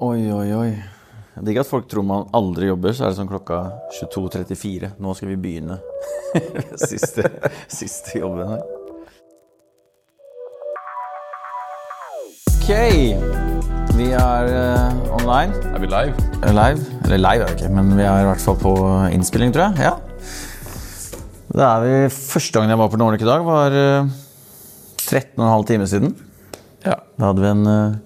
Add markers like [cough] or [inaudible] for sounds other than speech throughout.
Oi, oi, oi. Det er ikke at folk tror man aldri jobber, så er det sånn klokka 22.34. Nå skal vi begynne. [laughs] siste, siste jobben her. Ok. Vi er uh, online. Er vi live? Eh, Live. Eller live er vi ikke, men vi er i hvert fall på innspilling, tror jeg. Ja. Det er vi Første gangen jeg var på Nordic i dag, var eh, 13,5 timer siden. Ja. Da hadde vi en eh,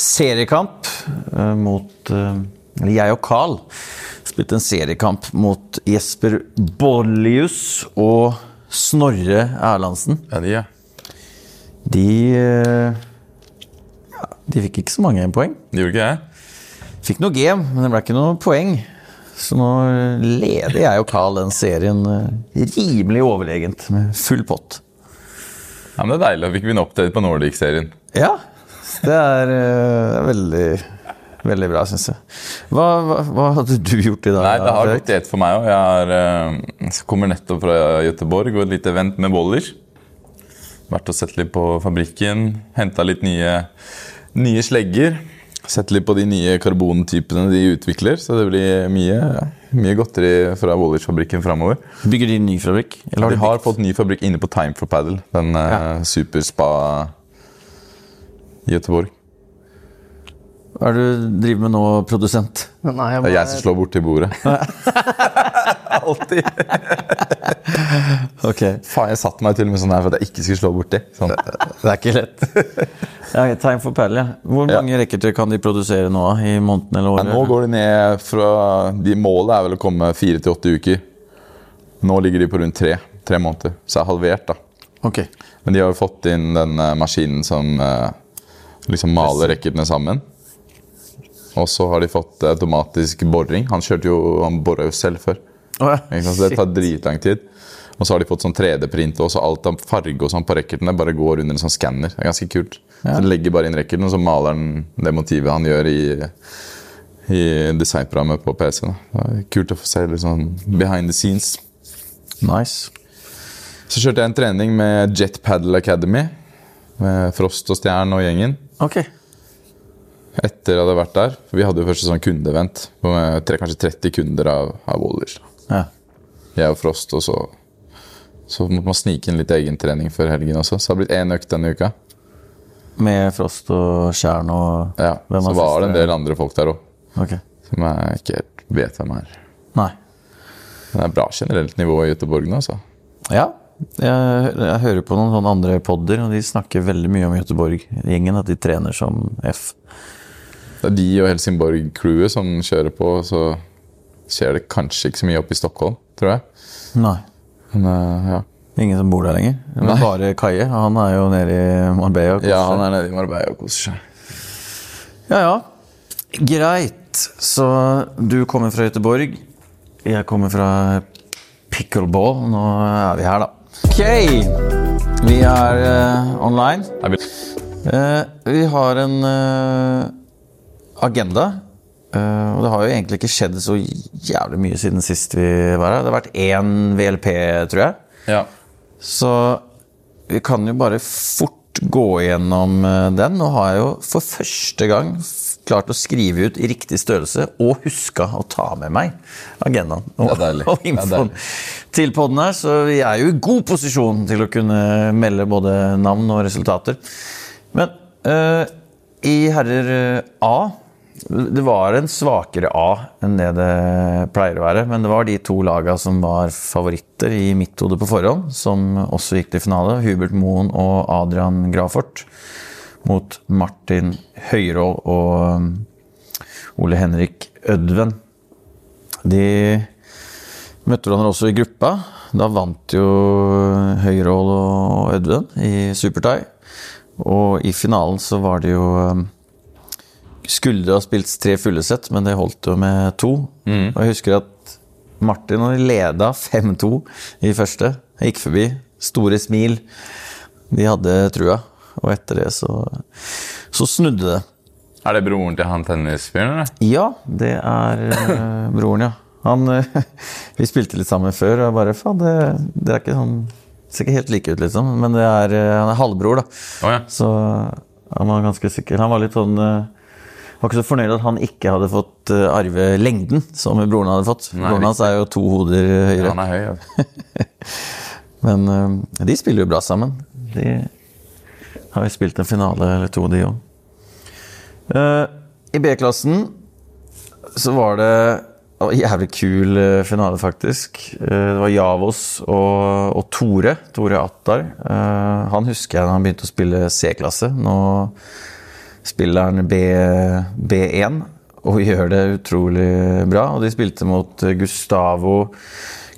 seriekamp eh, mot eh, Eller jeg og Carl spilte en seriekamp mot Jesper Bollius og Snorre Erlandsen. Ja, de, ja. De eh, ja, De fikk ikke så mange poeng. De gjorde ikke det? Fikk noe game, men det ble ikke noe poeng. Så nå leder jeg og Carl den serien rimelig overlegent, med full pott. Ja, men Det er deilig. Da fikk vi en update på Nordic-serien. Ja, det er uh, veldig, veldig bra, syns jeg. Hva, hva, hva hadde du gjort i dag? Nei, det har gått i ett for meg òg. Jeg er, eh, kommer nettopp fra Göteborg og et lite event med boller. Vært og sett litt på fabrikken. Henta litt nye, nye slegger. Sett litt på de nye karbontypene de utvikler. Så det blir mye, mye godteri fra Wollers-fabrikken framover. Bygger de ny fabrikk? Eller har De har fått ny fabrikk inne på Time for Paddle. Den eh, Ja. superspa i Göteborg. Hva er det du driver med nå, produsent? Nei, jeg Det er jeg som slår borti bordet. [laughs] Alltid. Ok, Faen, jeg satte meg til og med sånn her for at jeg ikke skulle slå borti. Sånn. Det er ikke lett. [laughs] Ja, Time for ja. Hvor Ja. mange racketer kan de produsere nå, i måneden eller året? Nå går de ned fra de Målet er vel å komme fire til åtte uker. Nå ligger de på rundt tre. Tre måneder. Så det er halvert, da. Okay. Men de har jo fått inn den eh, maskinen som eh, liksom maler racketene sammen. Og så har de fått automatisk boring. Han kjørte jo, han bora jo selv før. Oh, ja. Så det tar dritlang tid. Og så har de fått sånn 3D-print, og så alt av farge og sånn på racketene bare går under en sånn skanner. Det er ganske kult. Så den legger bare inn racketen, og så maler han det motivet han gjør i, i designprogrammet på PC. Da. Kult å få se litt sånn behind the scenes. Nice. Så kjørte jeg en trening med Jet Paddle Academy. Med Frost og Stjern og gjengen. Ok. Etter jeg hadde vært der. Vi hadde jo først sånn kundevent med tre- kanskje 30 kunder av, av Woolwich. Ja. Jeg og Frost, og så Så måtte man snike inn litt egentrening før helgen også. Så det har blitt én økt denne uka. Med Frost og Tjern og Ja, Så var var det en del andre folk der òg, Okay. som jeg ikke helt vet hvem er. Nei. Men det er bra generelt nivå i Göteborg nå, altså. Ja. Jeg, jeg hører på noen sånne andre podder, og de snakker veldig mye om Göteborg-gjengen. At de trener som F. Det er de og Helsingborg-crewet som kjører på, så skjer det kanskje ikke så mye oppe i Stockholm, tror jeg. Nei. Men eh, ja. Ingen som bor der lenger. Nei. bare Kaie? Han er jo nede i Marbella. og koser ja, han er nede i Marbella og koser seg. Ja, ja. Greit. Så du kommer fra Göteborg. Jeg kommer fra pickleball. Nå er vi her, da. Ok. Vi er uh, online. Uh, vi- har en uh, agenda. Og det har jo egentlig ikke skjedd så jævlig mye siden sist vi var her. Det har vært én VLP, tror jeg. Ja. Så vi kan jo bare fort gå gjennom den. Nå har jeg jo for første gang klart å skrive ut i riktig størrelse og huska å ta med meg agendaen og, [laughs] og infoen til podden her. Så vi er jo i god posisjon til å kunne melde både navn og resultater. Men uh, i herrer eh, A det var en svakere A enn det det pleier å være. Men det var de to laga som var favoritter i mitt hode på forhånd, som også gikk til finale. Hubert Moen og Adrian Grafort mot Martin Høyrål og um, Ole Henrik Ødven. De møtte hverandre også i gruppa. Da vant jo Høyrål og Ødven i supertie. Og i finalen så var det jo um, Skulle ha spilt tre fulle sett, men det holdt jo med to. Og jeg husker at Martin hadde leda 5-2 i første. Jeg gikk forbi. Store smil. De hadde trua. Og etter det så, så snudde det. Er det broren til han tennisfyren? Ja, det er uh, [laughs] broren, ja. Han, uh, [laughs] vi spilte litt sammen før, og jeg bare Faen, det, det er ikke sånn Ser ikke helt like ut, liksom. Men det er, uh, han er halvbror, da. Oh, ja. Så han var ganske sikker. Han var litt sånn var ikke så fornøyd at han ikke hadde fått arve lengden som broren hadde fått. Nei, broren hans er jo to hoder høyere. Han er høy. ja. [laughs] Men eh, de spiller jo bra sammen. De har jo spilt en finale eller to, de òg. I B-klassen så var det en jævlig kul eh, finale, faktisk. Eh, Det var Javos og, og Tore. Tore Attar. Eh, Han husker jeg da han begynte å spille C-klasse. Nå spiller han B, B1 og gjør det utrolig bra. Og de spilte mot Gustavo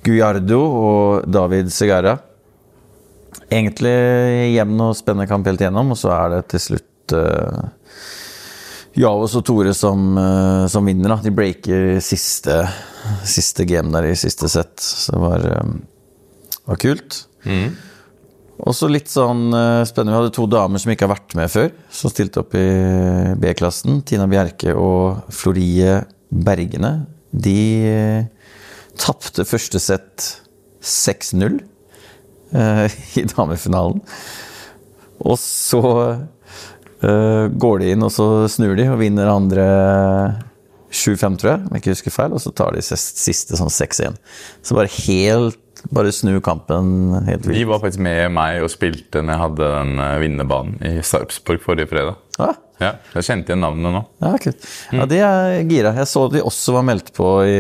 Guiardo og David Segarra. Egentlig jevn og spennende kamp helt igjennom, og så er det til slutt uh, Javos og Tore som, uh, som vinner. Da. De breaker siste, siste game der i siste sett. Så det var, um, var kult. Også litt sånn uh, spennende. Vi hadde to damer som ikke har vært med før, som stilte opp i B-klassen. Tina Bjerke og Florie Bergene. De uh, tapte første sett 6-0 eh, [laughs] i damefinalen. Og så eh, går de inn, og så snur de og vinner andre 7-5, tror jeg, om jeg ikke husker feil. Og så tar de siste sånn 6-1. Så bare helt Bare snu kampen helt vilt. De var faktisk med meg og spilte når jeg hadde den eh, vinnerbanen i Sarpsborg forrige fredag. Ah, Ja, Jeg kjente igjen navnene nå. ja, kult. Ja, de er gira. Jeg så de også var meldt på i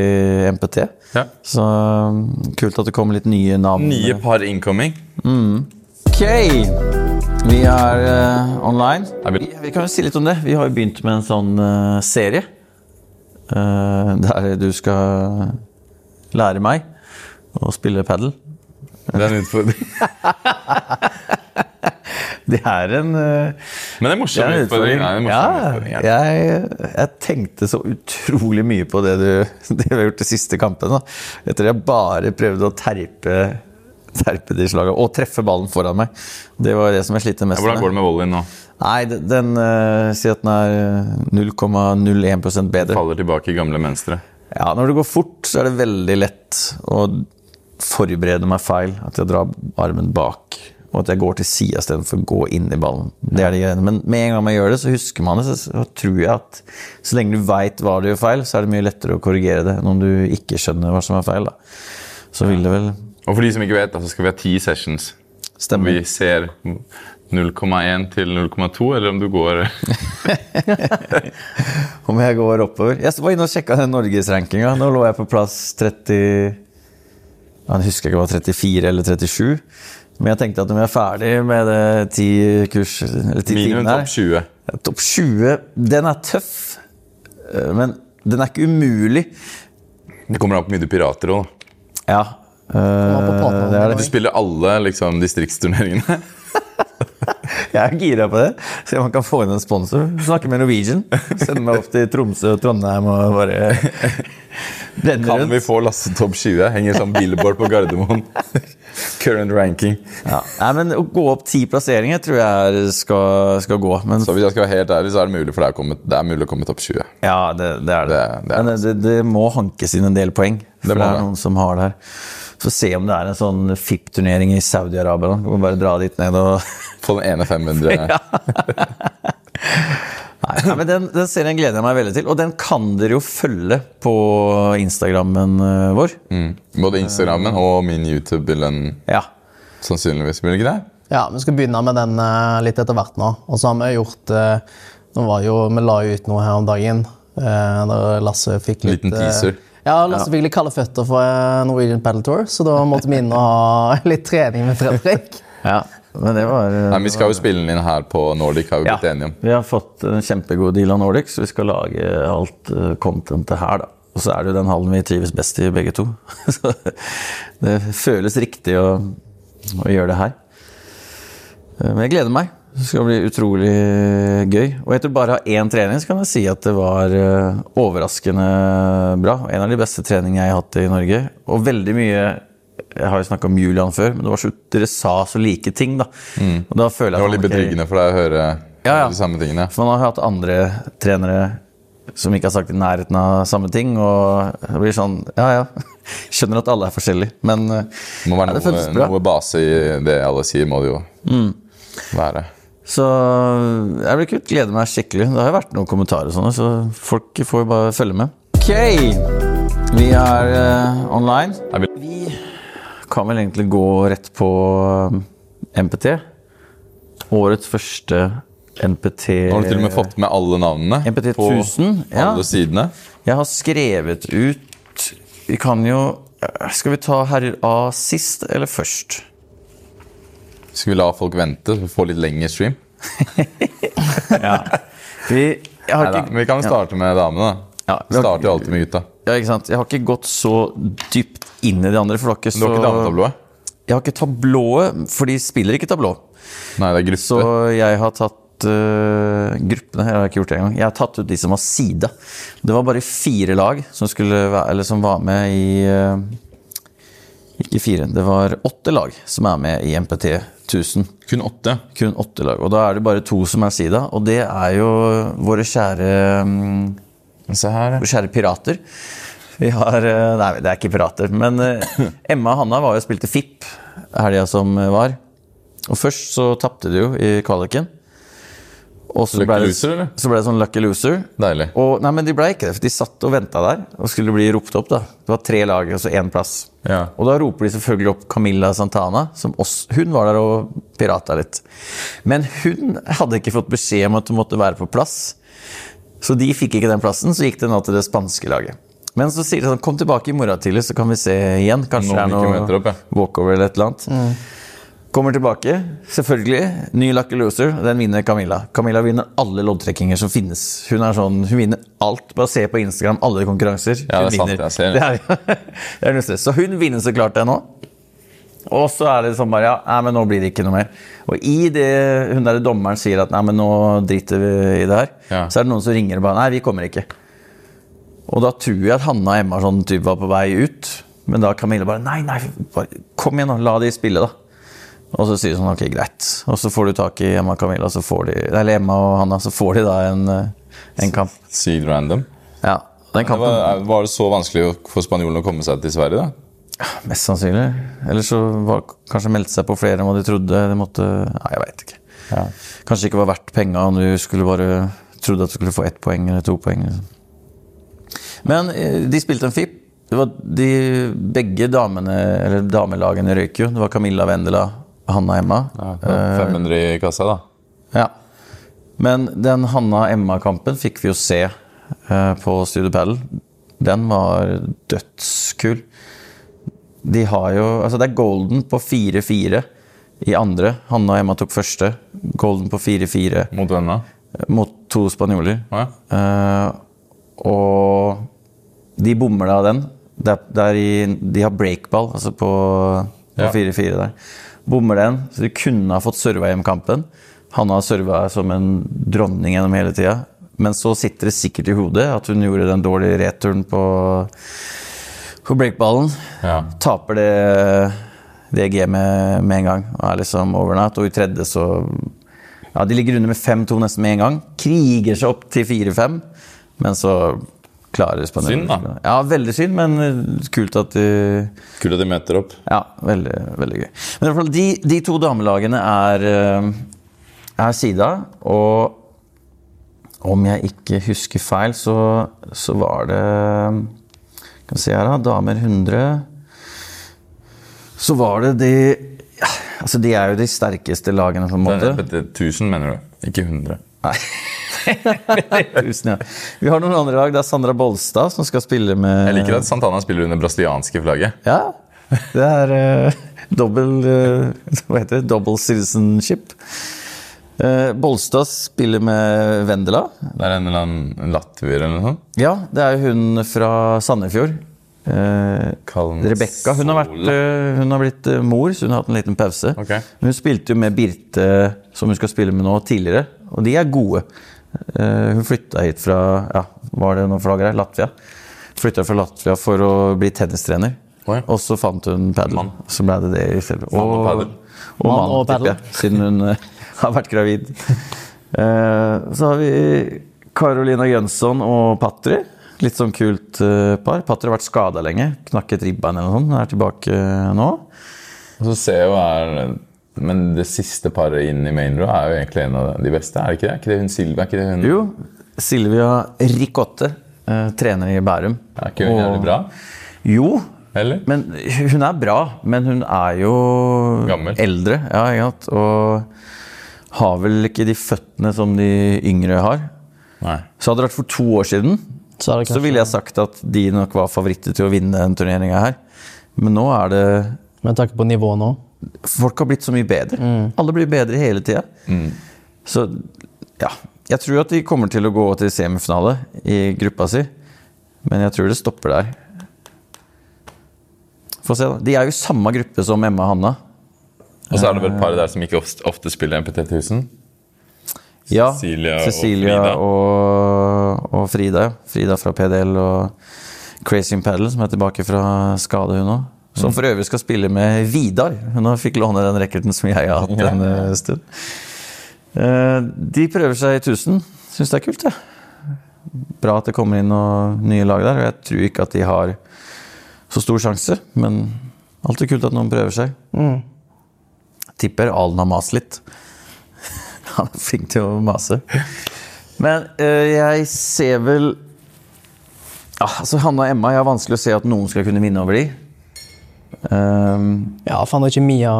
MPT. Ja. Så um, kult at det kommer litt nye navn. Nye par incoming. Ok, vi er uh, online. Vi- Vi, vi kan jo si litt om det. Vi har jo begynt med en sånn uh, serie. Uh, der du skal lære meg å spille padel. Det er en utfordring. [laughs] [laughs] Det er en eh, Men det er det morsom er en utfordring. utfordring. Ja, en morsom Ja, utfordring, ja. jeg, jeg tenkte så utrolig mye på det, du, [laughs] det vi har gjort de siste kampene. Etter at jeg bare prøvde å terpe, terpe de slagene og treffe ballen foran meg. Det var det som jeg sliter mest Ja, Hvordan går det med volleyen nå? Nei, den, den uh, sier at den er 0,01% bedre. Faller tilbake i gamle mønstre. Ja, Når det går fort, så er det veldig lett å forberede meg feil. At jeg drar armen bak, og at jeg går til sida istedenfor å gå inn i ballen. Det er det greiene. Men med en gang man gjør det, så husker man det. Så, tror jeg at så lenge du veit hva du gjør feil, så er det mye lettere å korrigere det enn om du ikke skjønner hva som er feil. da. Så vil det vel Og for de som ikke vet, så skal vi ha ti sessions. Stemmer. Vi ser 0,1 til 0,2, eller om du går [laughs] Om jeg går oppover. Jeg var inne og sjekka den norgesrankinga. Nå lå jeg på plass 30 Jeg husker ikke om det var 34 eller 37. Men jeg tenkte at når vi er ferdig med det ti kurs eller ti minimum topp 20. Topp 20, den er tøff. eh, Men den er ikke umulig. Det kommer an på hvor mye du pirater òg. Ja. Øh, det det Du spiller alle liksom, distriktsturneringene. [laughs] [laughs] Jeg er gira på det. Se om man kan få inn en sponsor. Snakke med Norwegian. Sende meg opp til Tromsø og Trondheim og bare brenne [laughs] Kan vi få Lasse topp 20? Henger sånn billboard på Gardermoen. [laughs] Current ranking. Ja. Nei, men Å gå opp ti plasseringer tror jeg skal, skal gå. Men Så hvis jeg skal være helt ærlig, så er det mulig for deg å komme, det er mulig å komme topp 20. ja, det, det er det. Det- det er men det, det må hankes inn en del poeng. For Det det, er noen som har det her. Få se om det er en sånn FIP-turnering i Saudi-Arabia. Kan bare dra dit ned og Få den ene 500 [laughs] Nei, nei, men den, den serien gleder jeg meg veldig til. Og den kan dere jo følge på Instagrammen eh, vår. mm. Både Instagrammen og min YouTube vil den Ja. sannsynligvis. Blir det ikke det? Ja, Vi skal begynne med den eh, litt etter hvert nå. Og så har vi gjort eh, nå var jo, Vi la jo ut noe her om dagen Da der Lasse fikk litt Liten teaser. Ja, Lasse fikk litt kalde føtter for eh, Norwegian Paddle Tour, så da måtte vi inn og ha [laughs] litt trening med Fredrik. [laughs] ja. Men det var eh, Nei, Vi skal jo spille den inn her på Nordic, har vi ja. blitt enige om. Vi har fått en kjempegod deal av Nordic, så vi skal lage alt eh, contentet her, da. Og så er det jo den hallen vi trives best i, begge to. [laughs] Så det føles riktig å, å gjøre det her. Men jeg gleder meg. Det skal bli utrolig gøy. Og etter bare én trening, så kan jeg si at det var eh, overraskende bra. En av de beste treningene jeg har hatt i Norge. Og veldig mye Jeg har jo snakka om Julian før, men det var så, dere sa så like ting, da. Og da Det var litt betryggende for deg å høre Ja, ja. de samme tingene. for man har hatt andre trenere som ikke har sagt i nærheten av samme ting, og det blir sånn Ja, ja. [laughs] Skjønner at alle er forskjellige, men Det må være ja, det noe, noe base i det alle sier, må det jo Mm. være. Så jeg blir kult. Gleder meg skikkelig. Det har jo vært noen kommentarer sånne, så folk får jo bare følge med. Ok, vi er uh, online. Vi kan vel egentlig gå rett på um, NPT. Årets første NPT Nå har du til og med fått med alle navnene NPT på 1000. Ja. alle sidene. Jeg har skrevet ut Vi kan jo Skal vi ta herrer A sist eller først? Skal vi la folk vente, så vi får litt lengre stream? [laughs] Vi, jeg har ikke, vi kan starte med damene. da. Ja, vi Vi starter jo alltid med gutta. ja, ikke sant? jeg har ikke gått så dypt inn i de andre. For det ikke Du har ikke så dametablået? Jeg har ikke tablået, for de spiller ikke tablå. Nei, det er gruppe. Så jeg har tatt uh, gruppene. Jeg har ikke gjort det engang. Jeg har tatt ut de som var side. Det var bare fire lag som, være, eller som var med i øh, Ikke fire, det var åtte lag som er med i MPT 1000. Kun åtte. Kun åtte lag. Og da er det bare to som er sida, og det er jo våre kjære mm, Se her. Våre kjære pirater. Vi har eh, Nei, det er ikke pirater. Men eh, Emma og Hanna var jo og spilte FIP helga som var. Og først så tapte de jo i kvaliken. Og så ble, det, loser, så ble det sånn lucky loser. Deilig. Og, nei, men de ble ikke det, for de satt og venta der og skulle bli ropt opp. da. Det var tre lag, altså én plass. Ja. Og da roper de selvfølgelig opp Camilla Santana. Som oss, hun var der og pirata litt. Men hun hadde ikke fått beskjed om at hun måtte være på plass. Så de fikk ikke den plassen, så gikk det nå til det spanske laget. Men så sier de sånn Kom tilbake i morgen tidlig, så kan vi se igjen. Kanskje det er noe opp, ja. walkover eller et eller annet. Kommer tilbake, selvfølgelig. Ny lucky loser. Den vinner Camilla. Camilla vinner alle loddtrekkinger som finnes. Hun er sånn, hun vinner alt. Bare se på Instagram, alle konkurranser. Ja, det er sant, vinner. jeg ser det. det. Er, [laughs] det er. Så hun vinner så klart det nå. Og så er det sånn bare Ja, nei, men nå blir det ikke noe mer. Og i det hun der dommeren sier at nei, men nå driter vi i det her, Ja. så er det noen som ringer og bare Nei, vi kommer ikke. Og da tror jeg at Hanna og Emma sånn typ var på vei ut. Men da Camilla bare Nei, nei, bare, kom igjen, nå. La de spille, da. Og så sier de sånn Ok, greit. Og så får du tak i Emma og Camilla, så får de Eller Emma og Hanna, så får de da en, eh, en kamp. Sykt random. Ja. Den Det var, var det så vanskelig for spanjolene å komme seg til Sverige? da? Mest sannsynlig. Eller så var kanskje meldte seg på flere enn hva de trodde. De måtte Nei, jeg veit ikke. Ja. Kanskje ikke var verdt penga om du skulle bare trodde at du skulle få ett poeng eller to poeng. liksom. Men eh, de spilte en FIP. Det var de, begge damene, eller damelagene røyk jo. Det var Camilla Vendela, Hanna Emma. Ja, 500 i kassa, da. ja. Men den Hanna-Emma-kampen fikk vi jo se eh, på Studio Paddle. Den var dødskul. De har jo Altså, det er golden på 4-4 i andre. Hanna og Emma tok første. Golden på 4-4 Mot hvem da? mot to spanjoler. Ja. uh, og de bommer da den. Der, der er i, de har breakball, altså på, 4-4 ja. der. Bommer den, så de kunne ha fått serva hjem kampen. Hanna har serva som en dronning gjennom hele tida. Men så sitter det sikkert i hodet at hun gjorde den dårlige returen på, på breakballen. Ja. Taper det, det gamet med en gang og er liksom overnatt. Og i tredje så Ja, de ligger under med 5-2 nesten med en gang. Kriger seg opp til 4-5, men så klarer spanjolene Synd, da. Ja, veldig synd, men eh, kult at de Kult at de møter opp. Ja, veldig, veldig gøy. Men i hvert fall, de, de to damelagene er, eh, er sida, og om jeg ikke husker feil, så, så var det Skal vi se her, da. Damer 100 Så var det de ja, Altså, de er jo de sterkeste lagene, på en Det måte. er 1000, mener du? Ikke 100. Nei. [laughs] Tusen, ja. Vi har noen andre lag. Det er Sandra Bolstad som skal spille med Jeg liker at Santana spiller under brasilianske flagget. Ja. Det er uh, dobbel uh, Hva heter det? Double citizenship. Uh, Bolstad spiller med Vendela. Det er en eller annen latvier eller noe sånt. Ja, det er hun fra Sandefjord. Uh, Rebekka. Hun, har hun har blitt mor, så hun har hatt en liten pause. Okay. Hun spilte jo med Birte, som hun skal spille med nå, tidligere. Og de er gode. Eh, hun flytta hit fra ja, var det noen flagger her? Latvia. Flytta fra Latvia for å bli tennistrener. Oh, ja. Og så fant hun padel. Så ble det det i februar Mann og. Og Mann mann, og tipper jeg, siden hun eh, [laughs] har vært gravid. Eh, så har vi Carolina Jønsson og Patry. Litt sånn kult par. Patry har vært skada lenge. Knakket ribbein eller noe sånt. Er tilbake nå. Og så ser jeg jo her Men det siste paret inn i main row er jo egentlig en av de beste. Er det ikke det? Er ikke det hun Silvia? Ikke det hun Jo, Silvia Ricotte, eh, trener i Bærum. Er ikke hun jævlig bra? Jo, Eller? men hun er bra, men hun er jo Gammel. eldre. Ja? Og har vel ikke de føttene som de yngre har. Nei. Så hadde det vært for to år siden, Så, er det så ville jeg sagt at de nok var favoritter til å vinne den turneringa her. Men nå er det Men takk på nivået nå. Folk har blitt så mye bedre. Alle blir bedre hele tida. Så ja. Jeg tror at de kommer til å gå til semifinale i gruppa si, men jeg tror det stopper der. Få se, da. De er jo i samme gruppe som Emma og Hanna. Og så er det vel et par der som ikke ofte, ofte spiller MPT 1000. Ja, Cecilia og Cecilia Frida. og, og Frida. Frida fra PDL og Crazy in Paddle, som er tilbake fra skade, hun òg. Som Mm. for øvrig skal spille med Vidar. Hun fikk låne den racketen som jeg har hatt Ja. en stund. Eh, De prøver seg i 1000. Syns det er kult, jeg. Bra at det kommer inn noen nye lag der. Og jeg tror ikke at de har så stor sjanse, men alltid kult at noen prøver seg. Tipper Alen har mast litt. [laughs] Han er flink til å mase. Men eh, jeg ser vel ja, altså Hanna og Emma, Jeg har vanskelig å se at noen skal kunne vinne over de. Ehm, Ja, faen, han har ikke Mia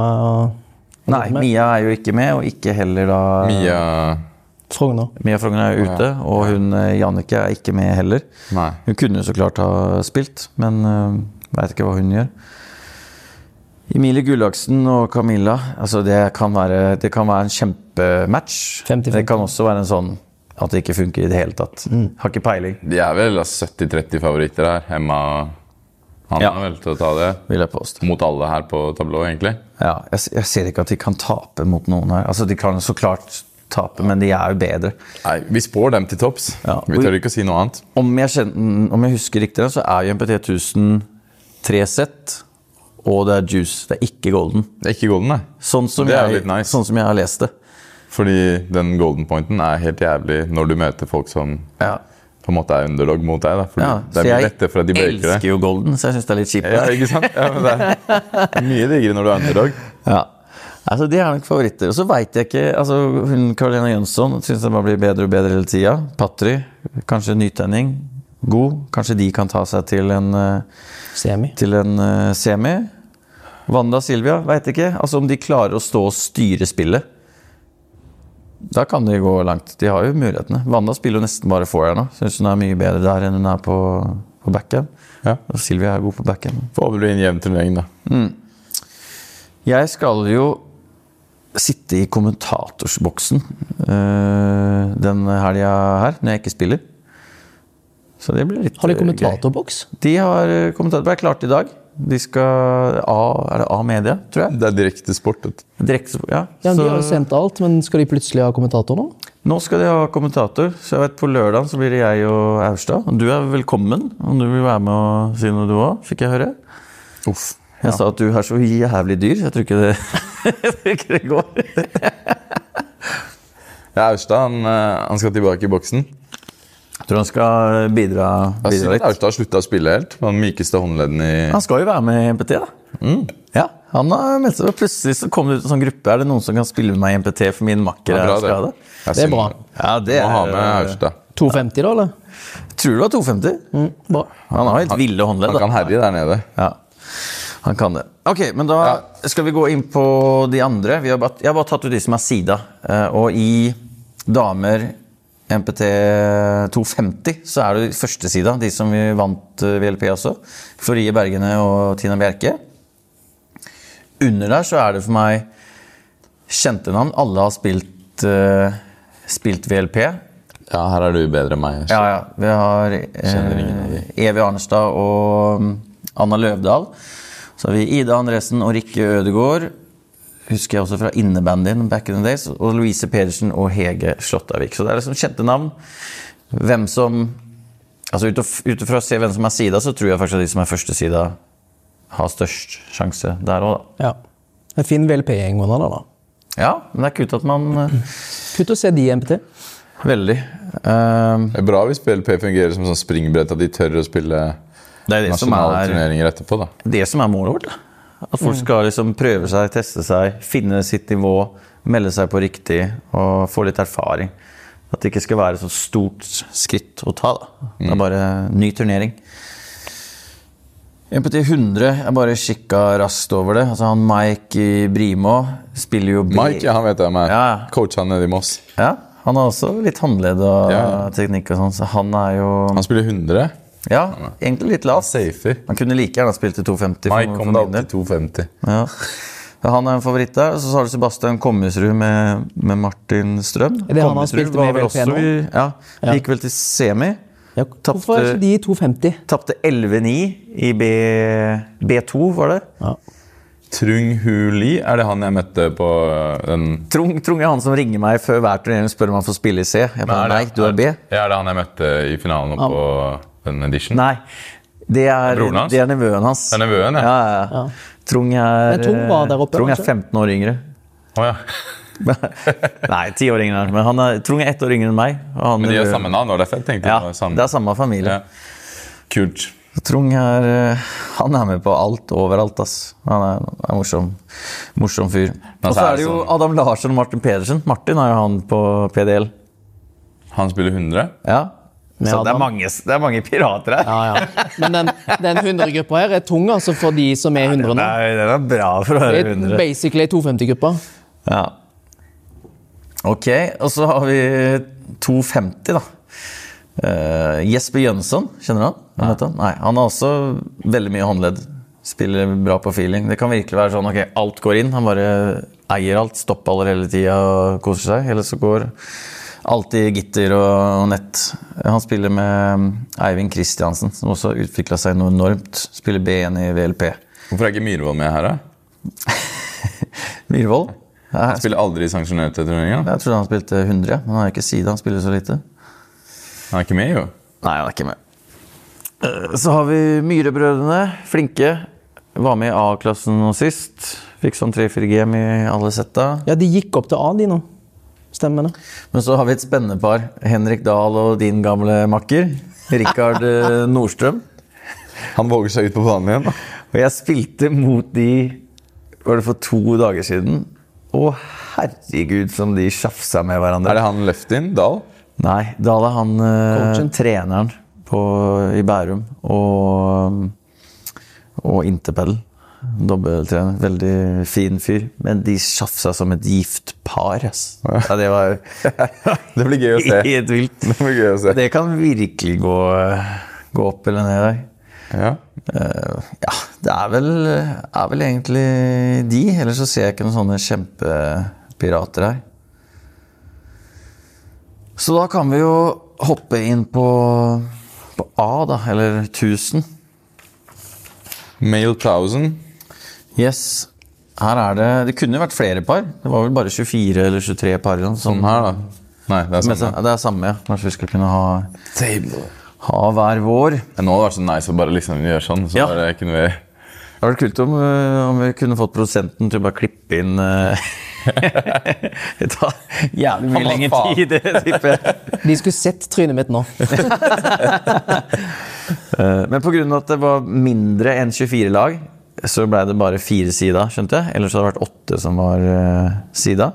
nei, Mia er jo ikke med, og ikke heller da Mia Frogner. Mia Frogner er jo ute, og hun eh, Jannicke er ikke med heller. Nei. Hun kunne jo så klart ha spilt, men uh, veit ikke hva hun gjør. Emilie Gullaksen og Camilla altså det, kan være, det kan være en kjempematch. 50-50. Det kan også være en sånn at det ikke funker i det hele tatt. Har ikke peiling, De er vel altså, 70-30 favoritter her. Emma han Ja. er vel til å ta det. Mot alle her på tablået, egentlig. Ja, jeg, jeg ser ikke at de kan tape mot noen her. Altså, De kan så klart tape, men de er jo bedre. Nei, Vi spår dem til topps. Ja. Vi tør ikke å si noe annet. Om jeg, kjenner, om jeg husker riktig, så er jo MPT 1000 tre sett, og det er juice. Det er ikke golden. Det er ikke golden, nei. Sånn som, Det jeg, nice. sånn som jeg har lest det. Fordi den golden pointen er helt jævlig når du møter folk som Ja. På en måte er underdog mot deg. da. for Ja, det er mye lettere for at de breaker elsker jo golden, så jeg syns det er litt kjipt. Ja, ikke sant? Ja, men det er mye diggere når du er underdog. [laughs] Ja. Altså, De er nok favoritter. Og så veit jeg ikke altså, hun Carolina Jønsson syns det bare blir bedre og bedre hele tida. Patry, kanskje nytenning. God. Kanskje de kan ta seg til en, uh, Semi. til en uh, semi. Wanda Silvia, veit ikke. Altså Om de klarer å stå og styre spillet. Da kan de gå langt. De har jo mulighetene. Wanda spiller jo nesten bare forward nå. Syns hun er mye bedre der enn hun er på, på backhand. Ja. Og Silvia er god på backhand. Får håpe det blir en jevn turnering, da. Jeg skal jo sitte i kommentatorsboksen uh, den helga her, når jeg ikke spiller. Så det blir litt Har de kommentatorboks? De har øh, kommentator. Det ble klart i dag. De skal A, Er det A-media, tror jeg? Det er direkte sport. Direkte, ja. Ja, De har jo sendt alt, men skal de plutselig ha kommentator nå? nå skal de ha kommentator, så jeg vet på lørdag så blir det jeg og Aurstad. Du er velkommen om du vil være med og si noe, du òg, fikk jeg høre. Uff. Jeg sa at du er så jævlig dyr. Jeg tror ikke det, [laughs] tror ikke det går. Ja, Aurstad han, eh, han skal tilbake i boksen. Jeg tror han skal bidra, Jeg bidra litt. Austad har slutta å spille helt. Den mykeste håndledden i Han skal jo være med i MPT, da. Mm. Ja, han har meldt seg. Plutselig så kom det ut en sånn gruppe. Er det noen som kan spille med meg i MPT for min makker Ja, er bra, det. Det er bra. Ja, det Må ha er med Austad. 250, da, eller? Tror du det var 250? Mm, bra. Han har helt ville håndledd. Han kan herje der nede. Ja, han kan det. Ok, men da skal vi gå inn på de andre. Vi har bare, jeg har bare tatt ut de som er sida. Eh, Og i damer MPT 250 så er det første sida, de som vi vant eh, VLP også. Florie Bergene og Tina Bjerke. Under der så er det for meg kjente navn. Alle har spilt, uh, spilt VLP. Ja, her er du bedre enn meg. Ja, ja. Vi har uh, Evy Arnstad og mm, Anna Løvdahl. Så har vi Ida Andresen og Rikke Ødegaard. Husker jeg også fra innebandyen back in the days. Og Louise Pedersen og Hege Slåttavik. Så det er liksom kjente navn. Hvem som Altså ut ifra å se hvem som er sida, så tror jeg faktisk at de som er første sida, har størst sjanse der òg, da. Ja. En fin VLP-gjeng man har da. Ja, men det er kult at man Kutt Kult å se de i MPT. Veldig. Um, Det er bra hvis VLP fungerer som sånn springbrett, at de tør å spille det det nasjonale er turneringer etterpå. da. det som er målet vårt. da. At folk skal liksom prøve seg, teste seg, finne sitt nivå, melde seg på riktig og få litt erfaring. At det ikke skal være så stort skritt å ta. da. Det er bare ny turnering. MPT 100, jeg bare kikka raskt over det. Altså han Mike i Brimo spiller jo B- Mike, ja, han vet jeg med. Ja. Coach han nede i Moss. Ja, han har også litt håndledd og Ja. teknikk og sånn, så han er jo Han spiller 100. Ja, egentlig litt lavt. Safer. Han kunne like gjerne ha spilt til 250. Mike kom da opp til 250. Ja. Han er en favoritt der. Så har du Sebastian Kommisrud med, med Martin Strøm. Er det han han Kommisrud spilte var med vel også i- Ja, Ja. Gikk vel til semi. Ja, hvorfor er ikke de i 250? Tapte 11-9 i B, B2, var det? Ja. Trung Huli, er det han jeg møtte på øh, den Trung, Trung er han som ringer meg før hver turnering og spør om han får spille i C. Jeg bare, nei, du er B. Ja, er det han jeg møtte i finalen Ja. på den edition? Nei. Det er, Broren hans? det er nevøen hans. Det er nevøen, ja. ja. ja. Trung er, Men Trung var der oppe, Trung er 15 år yngre. Å, ja. [laughs] Nei, 10 år yngre. Men han er, Trung er ett år yngre enn meg. og han Men de har samme navn, og derfor jeg tenkte Ja, det var samme. det er samme familie. Ja. Kult. Trung er, eh, han er med på alt overalt. ass. Han er, er morsom, morsom fyr. Og så er det det jo sånn- Adam Larsen og Martin Pedersen. Martin er jo han på PDL. Han spiller 100. Ja. Så det er, mange, det er mange pirater her. Ja, ja. Men den, den 100-gruppa her er tung altså for de som er 100 nå. Nei, den er bra for å Det høre er 100. basically 250-gruppa. Ja. Ok, og så har vi 250, da. Uh, Jesper Jønsson, kjenner du han? ja. han? Nei, han har også veldig mye håndledd. Spiller bra på feeling. Det kan virkelig være sånn ok, alt går inn. Han bare eier alt, stoppaller hele tida og koser seg. Eller så går alltid gitter og nett. Han spiller med Eivind Kristiansen, som også har utvikla seg noe enormt. Spiller B1 i VLP. Hvorfor er ikke Myhrvold med her, da? [laughs] Myhrvold? Han spiller aldri i sanksjonerte turneringer. Jeg trodde han spilte 100, men han er ikke side. Han spiller så lite. Han er ikke med, jo. Nei, han er ikke med. Eh, Så har vi Myhrebrødrene. Flinke. Var med i A-klassen nå sist. Fikk sånn 3-4 GM i alle setta. Ja, de gikk opp til A, de nå. Stemmer det. Men så har vi et spennende par. Henrik Dahl og din gamle makker. Rikard eh, Nordstrøm. Han våger seg ut på banen igjen. Og jeg spilte mot de Var det for to dager siden? Å, herregud, som de sjafsa med hverandre. Er det han Løftin Dahl? Nei, Dahl er han eh, Coachen. treneren på, i Bærum. Og, og Interpedal. Dobbelttrener. Veldig fin fyr. Men de sjafsa som et gift par. ass. Ja, det var [laughs] Det blir gøy å se. [laughs] helt vilt. Det blir gøy å se. Det kan virkelig gå, gå opp eller ned der. Ja. Uh, ja, det er vel, er vel egentlig de. Ellers så ser jeg ikke noen sånne kjempepirater her. Så da kan vi jo hoppe inn på, på A, da. Eller 1000. Male 1000. Yes. Her er det Det kunne jo vært flere par. Det var vel bare 24 eller 23 par. eller noe Sånn sånt. her, da. Nei, det er Men det er samme, ja. Kanskje vi skal kunne ha, Table. ha hver vår. Nå hadde det vært så nice å bare liksom gjøre sånn. Så Ja. det kunne vi Det hadde vært kult om, øh, om vi kunne fått produsenten til å bare klippe inn øh, [laughs] Det tar jævlig mye lengre tid, det tipper jeg. [laughs] De skulle sett trynet mitt nå. [laughs] Eh, Men pga. at det var mindre enn 24 lag, så ble det bare fire sida, skjønte jeg. Ellers hadde det vært åtte som var uh, sida,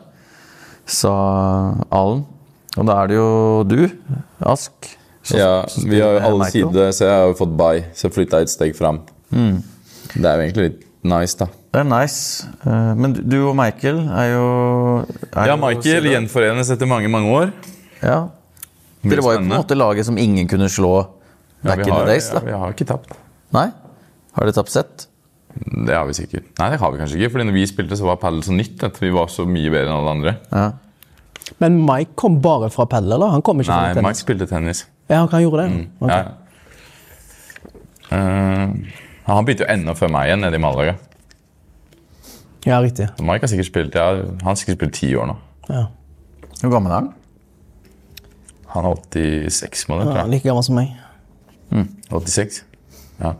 sa Alen. Og da er det jo du, Ask. Så, Ja, så vi har jo alle sider, så jeg har jo fått by Så flytta jeg et steg fram. Det er jo egentlig litt nice, da. Det er nice. Uh, Men du- og Michael er jo er Ja, Michael gjenforenes etter mange, mange år. Ja. Dere var jo på en måte laget som ingen kunne slå Ja, back in the days. da. ja, vi har ikke tapt. Nei? Har dere tapt sett? Det har vi sikkert. Nei, det har vi kanskje ikke. Fordi når vi spilte, så var padel så nytt at vi var så mye bedre enn alle andre. Ja. Men Mike kom bare fra padel, eller? Han kom ikke Nei, fra Mike spilte tennis. Ja, han gjorde det? Ok. Ja. Uh, han begynte jo enda før meg igjen, nede i Malaga. Ja, riktig. Så Mike har sikkert spilt ja, han har sikkert spilt ti år nå. Ja. Hvor gammel er han? Han er 86 måneder, Ja, like gammel som meg. Mm. 86. Ja.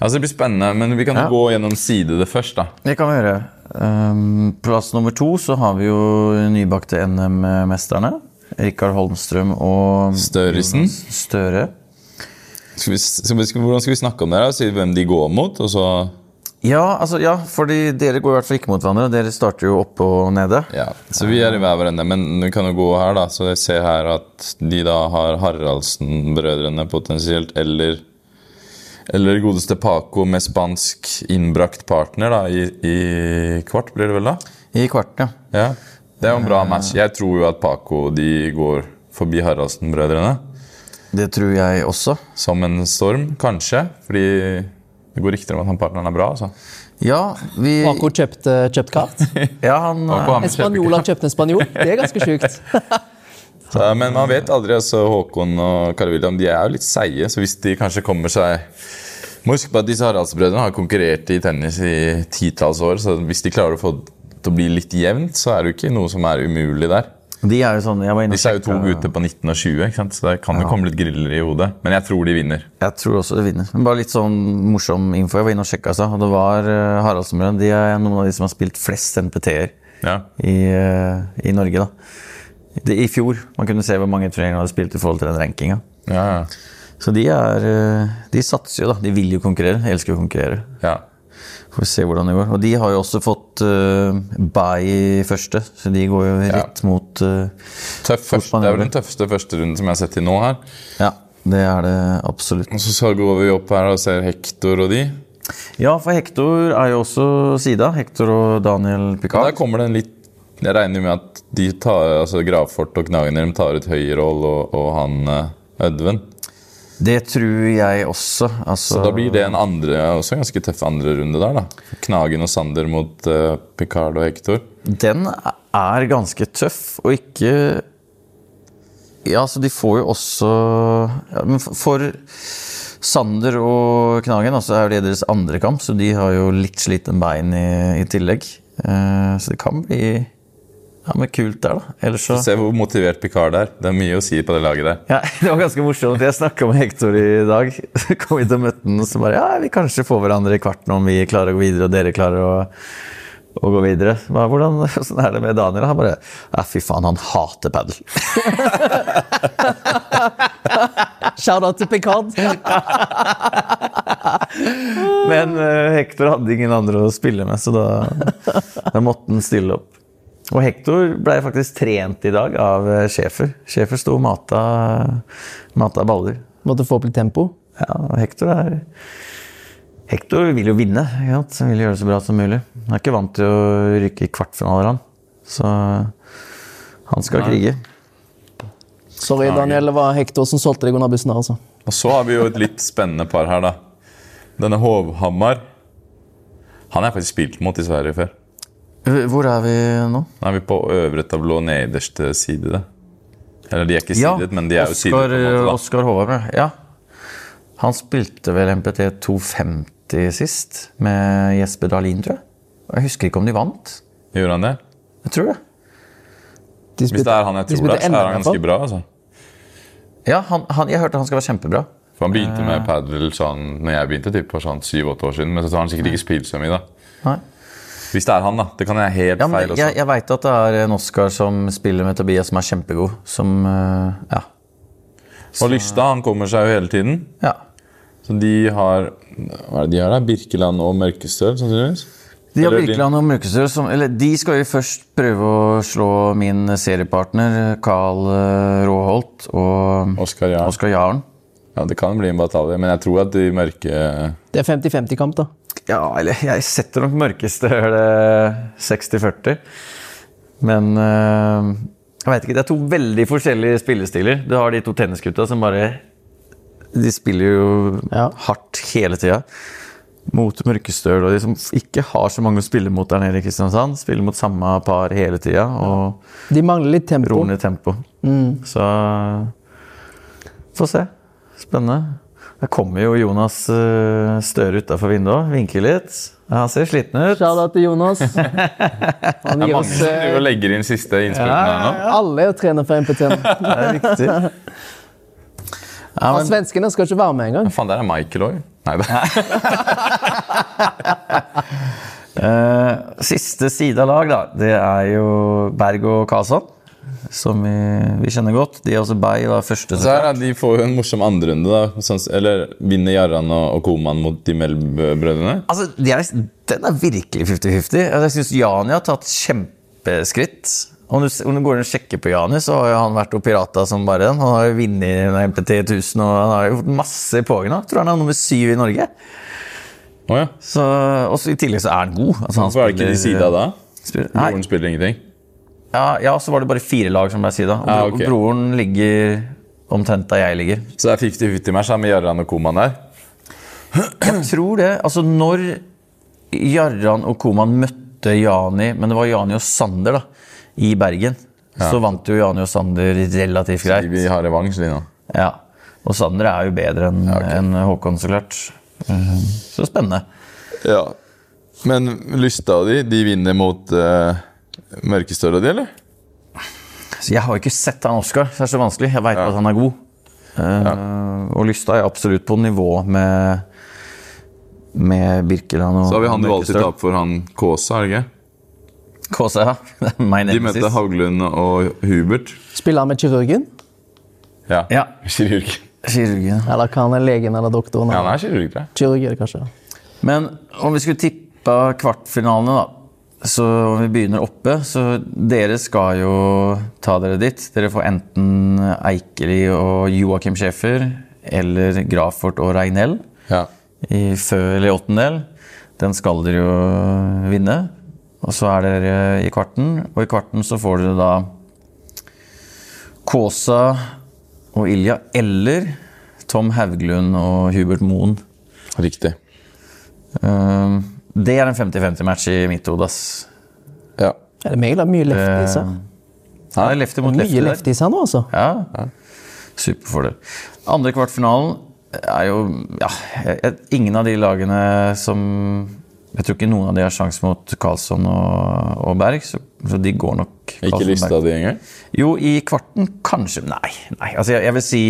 Altså, det blir spennende, men vi kan Ja. gå gjennom sidene først, da. Det kan vi gjøre. Um, plass nummer to så har vi jo nybakte NM-mesterne. Rikard Holmstrøm og Størresen. Støre. Skal vi, skal vi, hvordan skal vi snakke om det? her? Si hvem de går mot, og så Ja, altså, ja, fordi dere går i hvert fall ikke mot hverandre. Dere starter jo oppe og nede. Ja, så vi er i hver vår ende. Men vi kan jo gå her, da. Så jeg ser her at de da har Haraldsen-brødrene potensielt, eller eller godeste Paco med spansk innbrakt partner da, i, i kvart, blir det vel da? I kvart, ja. Ja, Det er jo en bra match. Jeg tror jo at Paco de går forbi Haraldsen-brødrene. Det tror jeg også. Som en storm, kanskje. Fordi det går rykter om at han partneren er bra. altså. Ja, vi Paco kjøpte kjøpt kart. [laughs] Ja, han Paco har kjøpt en spanjol. Det er ganske sjukt. [laughs] Så, men man vet aldri. altså Håkon og Carl William de er jo litt seige, så hvis de kanskje kommer seg Må huske på at disse Haraldsbrødrene har konkurrert i tennis i titalls år, så hvis de klarer å få det til å bli litt jevnt, så er det jo ikke noe som er umulig der. De er jo sånn jeg var inne Disse er jo to gutter på 19 og 20, ikke sant? så det kan jo komme litt griller i hodet. Men jeg tror de vinner. Jeg tror også de vinner. Men bare litt sånn morsom info. Jeg var inne og sjekka, og det var Haraldsbrødrene. De er noen av de som har spilt flest NPT-er Ja. i, eh, i Norge, da. Det, I fjor. Man kunne se hvor mange turneringer de hadde spilt i forhold til den rankinga. Ja, ja. Så de er eh, De satser jo, da. De vil jo konkurrere. De elsker å konkurrere. ja. Får vi se hvordan det går. Og de har jo også fått uh, bye i første, så de går jo rett mot uh, Tøff første, det er vel den tøffeste førsterunden som jeg har sett til nå her. Ja, det er det absolutt. Og så går vi opp her og ser Hector og de. Ja, for Hector er jo også sida. Hector og Daniel Der kommer det en litt Jeg regner med at de tar, altså Gravfort og Knagenhjelm tar ut Høyroll og, og han eh, Ødven. Det tror jeg også. Altså, Så da blir det en andre, også en ganske tøff andre runde der, da. Knagen og Sander mot uh, Picard og Hector. Den er ganske tøff, og ikke Ja, så de får jo også ja, Men for- for Sander og Knagen altså er det deres andre kamp, så de har jo litt sliten bein i, i tillegg. Uh, så det kan bli ja, men kult der, da. Ellers så Se hvor motivert Picard er. Det er mye å si på det laget der. Ja, [laughs] Det var ganske morsomt. Jeg snakka med Hector i dag. Så kom vi til møte ham, og så bare Ja, vi kanskje får hverandre i kvarten om vi klarer å gå videre, og dere klarer å, å gå videre. Så hvordan, hvordan er det med Daniel? Han bare Ja, fy faen, han hater padel. [laughs] Shout-out til Picard. [laughs] Men uh, Hector hadde ingen andre å spille med, så da, da måtte han stille opp. Og Hector ble faktisk trent i dag av Schæfer. Schæfer Schäfer sto og mata, mata baller. Måtte få opp litt tempo. Ja, og Hector er Hector vil jo vinne. Ikke sant? Han vil gjøre det så bra som mulig. Han er ikke vant til å rykke i kvartfinaler, han. Så han skal krige. Sorry, Daniel. Det var Hector som solgte deg under bussen her, altså. Og så har vi jo et litt spennende par her, da. Denne Hovhammar. Han har jeg faktisk spilt mot i Sverige før. Hvor er vi nå? Nå er vi på øvre tablå nederste side. Eller de er ikke sidet, men de er jo sidet. På en måte da. Oskar Håvard. Ja. Han spilte vel MPT 250 sist, med Jesper Dahlin, tror jeg. Jeg husker ikke om de vant. Gjorde han det? Jeg tror det. De Hvis det er han jeg de tror det, spilte så er han ganske bra. altså. Ja, han, han, jeg hørte han skal være kjempebra. For Han begynte Eh. med padel sånn, når jeg begynte typ, for sånn syv-åtte år siden, men så har han sikkert ikke spilt så mye. da. Nei. Hvis det er han, da. Det kan jeg helt Ja, men feil også. jeg, jeg veit at det er en Oskar som spiller med Tobias, som er kjempegod. Som eh, Ja. Og Lystad han kommer seg jo hele tiden. ja. Så de har Hva er det de har da? Birkeland og Mørkestøl, sannsynligvis? De har Birkeland og Mørkestøl som Eller de skal jo først prøve å slå min seriepartner Carl eh, Råholt og Oskar Jarl. Oscar Jarlen. Ja, det kan bli en batalje, men jeg tror at de mørke Det er 50-50-kamp, da. Ja, eller jeg setter nok Mørkestøl eh, 60-40. Men eh, jeg veit ikke. Det er to veldig forskjellige spillestiler. Du har de to tennisgutta som bare De spiller jo Ja. hardt hele tida. Mot Mørkestøl og de som ikke har så mange å spille mot der nede i Kristiansand. Spiller mot samme par hele tida og De mangler litt tempo. roer ned tempo. Så Få se. Spennende. Der kommer jo Jonas eh, Støre utafor vinduet. Vinker litt. Han ser sliten ut. Shout-out til Jonas. [laughs] Han Det er mange som eh, legger inn siste innspurten her nå. Alle er trener for MPT. [laughs] Det er viktig. Ja, men, svenskene skal ikke være med engang. Faen, der er Michael òg. Nei da. [laughs] eh, siste side av lag, da, det er jo Berg og Karlsson. Som vi, vi kjenner godt. De er også Bay da, første. Så her, De får jo en morsom andrerunde, da. Sånn, eller vinner Jarran og, Koman mot de Melb-brødrene? Altså, de er, Den er virkelig 50-50. Altså, jeg syns Jani har tatt kjempeskritt. Om du, om du går og sjekker på Jani, så har jo han vært og pirata som bare den. Han har jo vunnet MPT 1000 og han har gjort masse i pågen. Tror han er nummer syv i Norge. Oh, ja. Så, I tillegg så er han god. Altså, han Hvorfor er det ikke de sida da? spiller- Broren spiller ingenting? Ja, ja, så var det bare fire lag som jeg sier da. Og ja, okay. broren ligger omtrent der jeg ligger. Så det er 50-50-match med Jarran og Koman der? Jeg tror det. Altså, når Jarran og Koman møtte Jani, men det var Jani og Sander da, i Bergen, så vant jo Jani og Sander relativt greit. Vi har revansj, de nå. Ja. Og Sander er jo bedre enn enn Håkon, så klart. Eh, Så spennende. Ja. Men lysta de, de vinner mot uh, Mørkestøl di, eller? Så jeg har jo ikke sett han Oskar, så det er så vanskelig. Jeg veit Ja. at han er god. Eh, Og Lystad er absolutt på nivå med med Birkeland og Så har vi han du alltid tar opp for, han Kaasa, er det ikke? Kåsa, ja. [laughs] Det er De møtte Haglund og Hubert. Spiller han med kirurgen? Ja. Ja. [laughs] Kirurg. Kirurgen. Eller kan han er legen eller doktoren? Ja, han er kirurg, tror jeg. Kirurg er det kanskje. Men om vi skulle tippa kvartfinalene, da. Så om vi begynner oppe, så dere skal jo ta dere dit. Dere får enten Eikeli og Joakim Schäfer eller Grafort og Reinell Ja. i fø eller åttendel. Den skal dere jo vinne. Og så er dere i kvarten, og i kvarten så får dere da Kåsa og Ilja eller Tom Hauglund og Hubert Moen. Riktig. Um, det er en 50-50-match i mitt hode, ass. Ja. Er det meg eller mye lefties her? Ja, det er lefty mot lefty Mye lefties her nå, altså. Ja. Superfordel. Andre kvartfinalen er jo ja, Ingen av de lagene som Jeg tror ikke noen av de har sjanse mot Karlsson og, og Berg, så, så de går nok Ikke Karlsson, Lystad Berg. de engang? Jo, i kvarten kanskje Nei. nei altså jeg, jeg vil si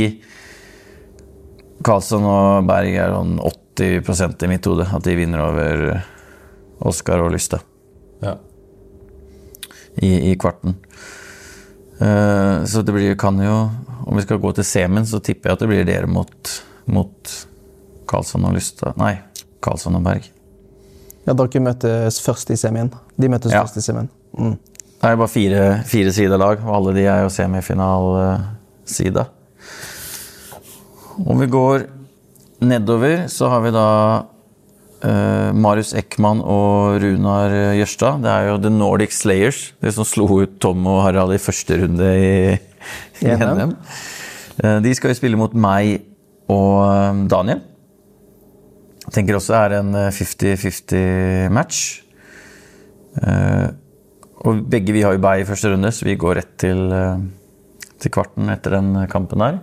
Karlsson og Berg er sånn 80% i mitt hode. At de vinner over Oskar og Lyste. Ja. i, i kvarten. Uh, så det blir, kan jo Om vi skal gå til semien, så tipper jeg at det blir dere mot, mot Karlsson og Lyste Nei, Karlsson og Berg. Ja, Dere møtes først i semien. De møtes Ja. først i semien. Mm. Det er bare fire, fire sidelag, og alle de er jo semifinalsida. Om vi går nedover, så har vi da eh, Marius Ekman og Runar Jørstad. Det er jo The Nordic Slayers, de som slo ut Tom og Harald i første runde i, i NM. NM. Eh, de skal jo spille mot meg og eh, Daniel. Jeg tenker også er en eh, 50-50 match. Uh, og begge vi har jo bei i første runde, så vi går rett til, til kvarten etter den kampen der.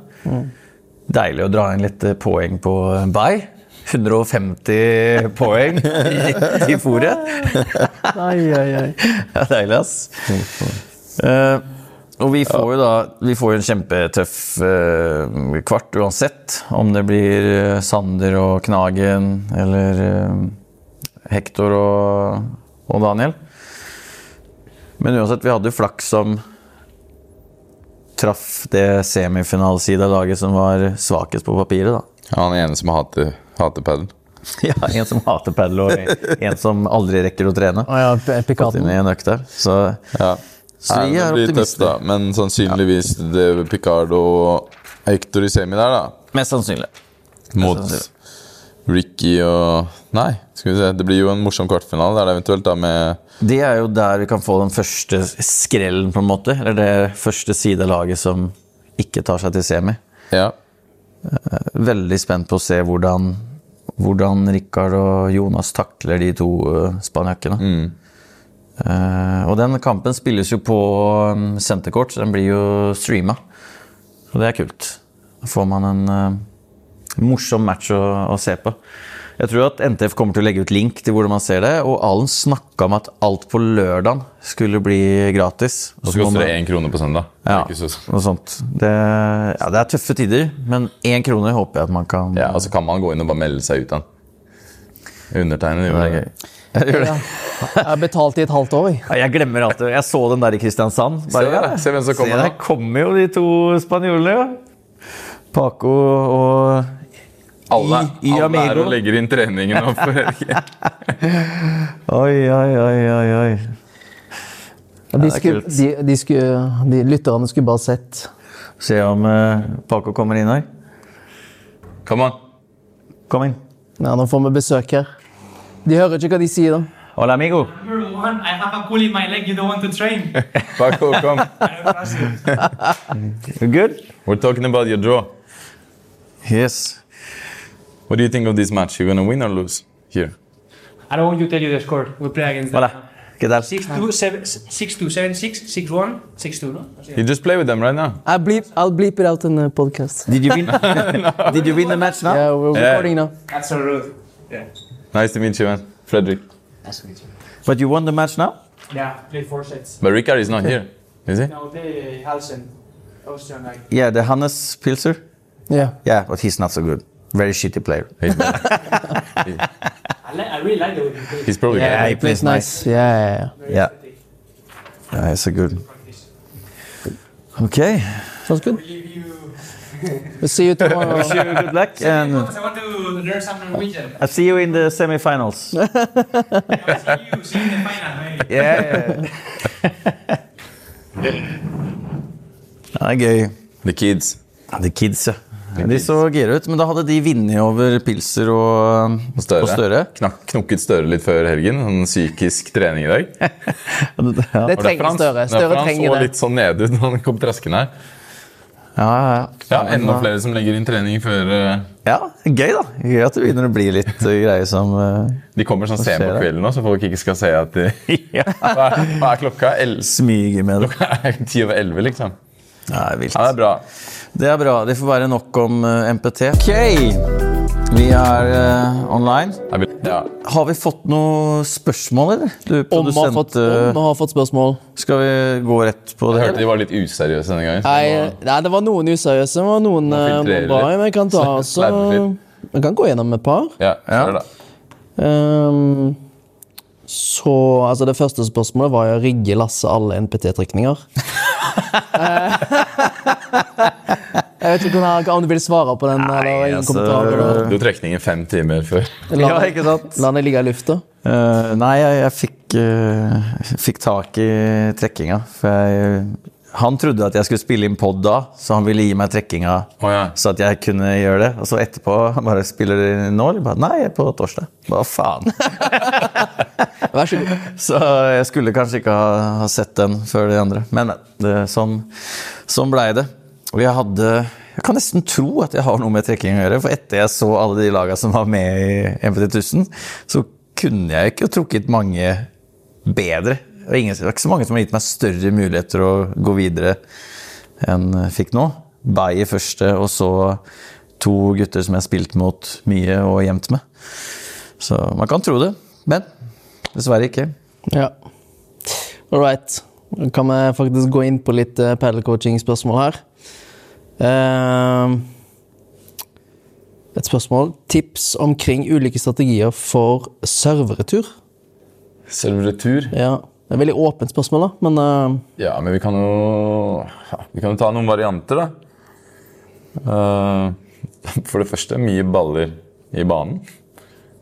Deilig å dra inn litt poeng på Bay. 150 poeng i, [laughs] i fòret. nei. Ja, deilig, ass. Eh, og vi får jo da Vi får jo en kjempetøff eh, kvart uansett. Om det blir eh, Sander og Knagen eller Hector og, og Daniel. Men uansett, vi hadde jo flaks som traff det semifinalesida laget som var svakest på papiret, da. Ja, Han ene som hater, hater padel. [laughs] Ja, En som hater padel, og en som aldri rekker å trene. Å ja, P- Inn i en økt der. Så Ja. Så vi er tøft, optimister. da. Men sannsynligvis det er Picardo og Hector i semi der, da. mest sannsynlig. Mot sannsynlig. Ricky og Nei, skal vi se. Det blir jo en morsom kvartfinale der, eventuelt, da, med Det er jo der vi kan få den første skrellen, på en måte. Eller det første sidelaget som ikke tar seg til semi. Ja. Veldig spent på å se hvordan, hvordan Rikard og Jonas takler de to uh, spanjakkene. Uh, og den kampen spilles jo på um, senterkort, så den blir jo streama. Og det er kult. Da får man en uh, morsom match å, å se på. Jeg tror at NTF kommer til å legge ut link til hvordan man ser det. Og Alen snakka om at alt på lørdagen skulle bli gratis. Og så koster det én krone på søndag. Ja, noe sånt. Det, ja, det er tøffe tider, men én krone håper jeg at man kan Ja, og så kan man gå inn og bare melde seg ut den Undertegnede Det gjorde er det. gøy. Jeg gjør det. Jeg har betalt i et halvt år. jeg. Ja, Jeg glemmer alltid Jeg så den der i Kristiansand. Se der, se hvem som kommer nå. der kommer jo de to spanjolene, jo. Paco og Alle, I- i alle er og legger inn treningen nå for helgen. [laughs] Oi, oi, oi, oi. oi. De, skulle, de, de, skulle, de lytterne skulle bare sett Se om eh, Paco kommer inn her. Come on. Kom inn. Ja, Nå får vi besøk her. De hører ikke hva de sier, da. Hola, amigo. Number one, I have a pull in my leg. You don't want to train. [laughs] Paco, come. You [laughs] good? We're talking about your draw. Yes. What do you think of this match? You're gonna win or lose here? I don't want you to tell you the score. We play against Hola. them. ¿Qué tal? 6-2, 7, 6-2, 7-6, 6-1, 6-2, no? You just play with them right now. I bleep, I'll bleep it out in the podcast. Did you win? [laughs] Did you win the match now? Yeah, we're Yeah. recording now. That's so rude. Yeah. Nice to meet you, man. Frederick. Nice to meet you. But you won the match now? Yeah, play four sets. But Ricard is not here, is he? Now play Halsen, Austrian guy. Yeah, the Hannes Pilser. Yeah. Yeah, but he's not so good. Very shitty player. He's, [laughs] I, li- I really like the way he plays. he's probably Yeah, good. he plays Plays nice. Yeah, yeah, yeah. Very Yeah. athletic. Yeah, he's a good. Okay. Sounds good. We leave you. [laughs] We'll see you tomorrow. Wish you good luck [laughs] and I want to learn some Norwegian. I see you in the semifinals. I see you, see you in the final, maybe. Yeah. Det er. The kids. The Kids, ja. De så gira ut, men da hadde de vunnet over Pilser og, Og Støre. og Støre. Knak, knokket Støre litt før helgen. Sånn psykisk trening i dag. [laughs] Ja. Det trenger han- Støre. Støre han trenger så det. litt sånn nede ut når han kom traskende her. Ja, ja, Ja, Enda flere som legger inn trening før eh, ja, gøy, da. Gøy at det begynner å bli litt uh, greier som uh, de kommer sånn sent på kvelden nå, så folk ikke skal se at de. [laughs] [laughs] Hva er, hva er klokka? El- smyger med det. Klokka er ti over elleve, liksom. Ja, det er vilt. Ja, det er bra. Det er bra. Det får være nok om uh, MPT. Ok, vi er uh, online. Ja. Har vi fått noen spørsmål, eller? Du, Om vi har fått, om har fått spørsmål. skal vi gå rett på det? Jeg det? hørte de var litt useriøse denne gangen. Nei, nei, det var noen useriøse, det var noen eh, bra. Men jeg kan ta [laughs] også Vi kan gå gjennom et par. Ja, Ja. kjør da. Um, så altså Det første spørsmålet var jo rigge Lasse alle NPT-trekninger. [laughs] [laughs] jeg vet ikke om, du vil svare på den. eller ingen altså, på. Du trekningen fem timer før. [laughs] La, Ja, ikke sant? la den ligge i lufta. Uh, nei, jeg, jeg fikk, uh, fikk tak i trekkinga. For jeg, han trodde at jeg skulle spille inn pod da, så han ville gi meg trekkinga Oh, ja. så at jeg kunne gjøre det. Og så etterpå han bare spiller det nå? Bare, nei, på torsdag. Hva faen? [laughs] Vær så god. Så jeg skulle kanskje ikke ha, ha sett den før de andre. Men det, sånn, sånn blei det. Og jeg hadde Jeg kan nesten tro at jeg har noe med trekking å gjøre. For etter jeg så alle de laga som var med i MPT 1000, så kunne jeg ikke trukket mange bedre. Det var ikke så mange som har gitt meg større muligheter å gå videre enn jeg fikk nå. Bayer første, og så to gutter som jeg har spilt mot mye og gjemt med. Så man kan tro det, men dessverre ikke. Ja. All right. Kan vi faktisk gå inn på litt uh, paddlecoaching-spørsmål her. Ehm, et spørsmål. Tips omkring ulike strategier for serveretur. Serveretur? Ja. Det er et veldig åpent spørsmål, da, men uh... Ja, men vi kan jo ja, Vi kan jo ta noen varianter, da. Uh, for det første, mye baller i banen.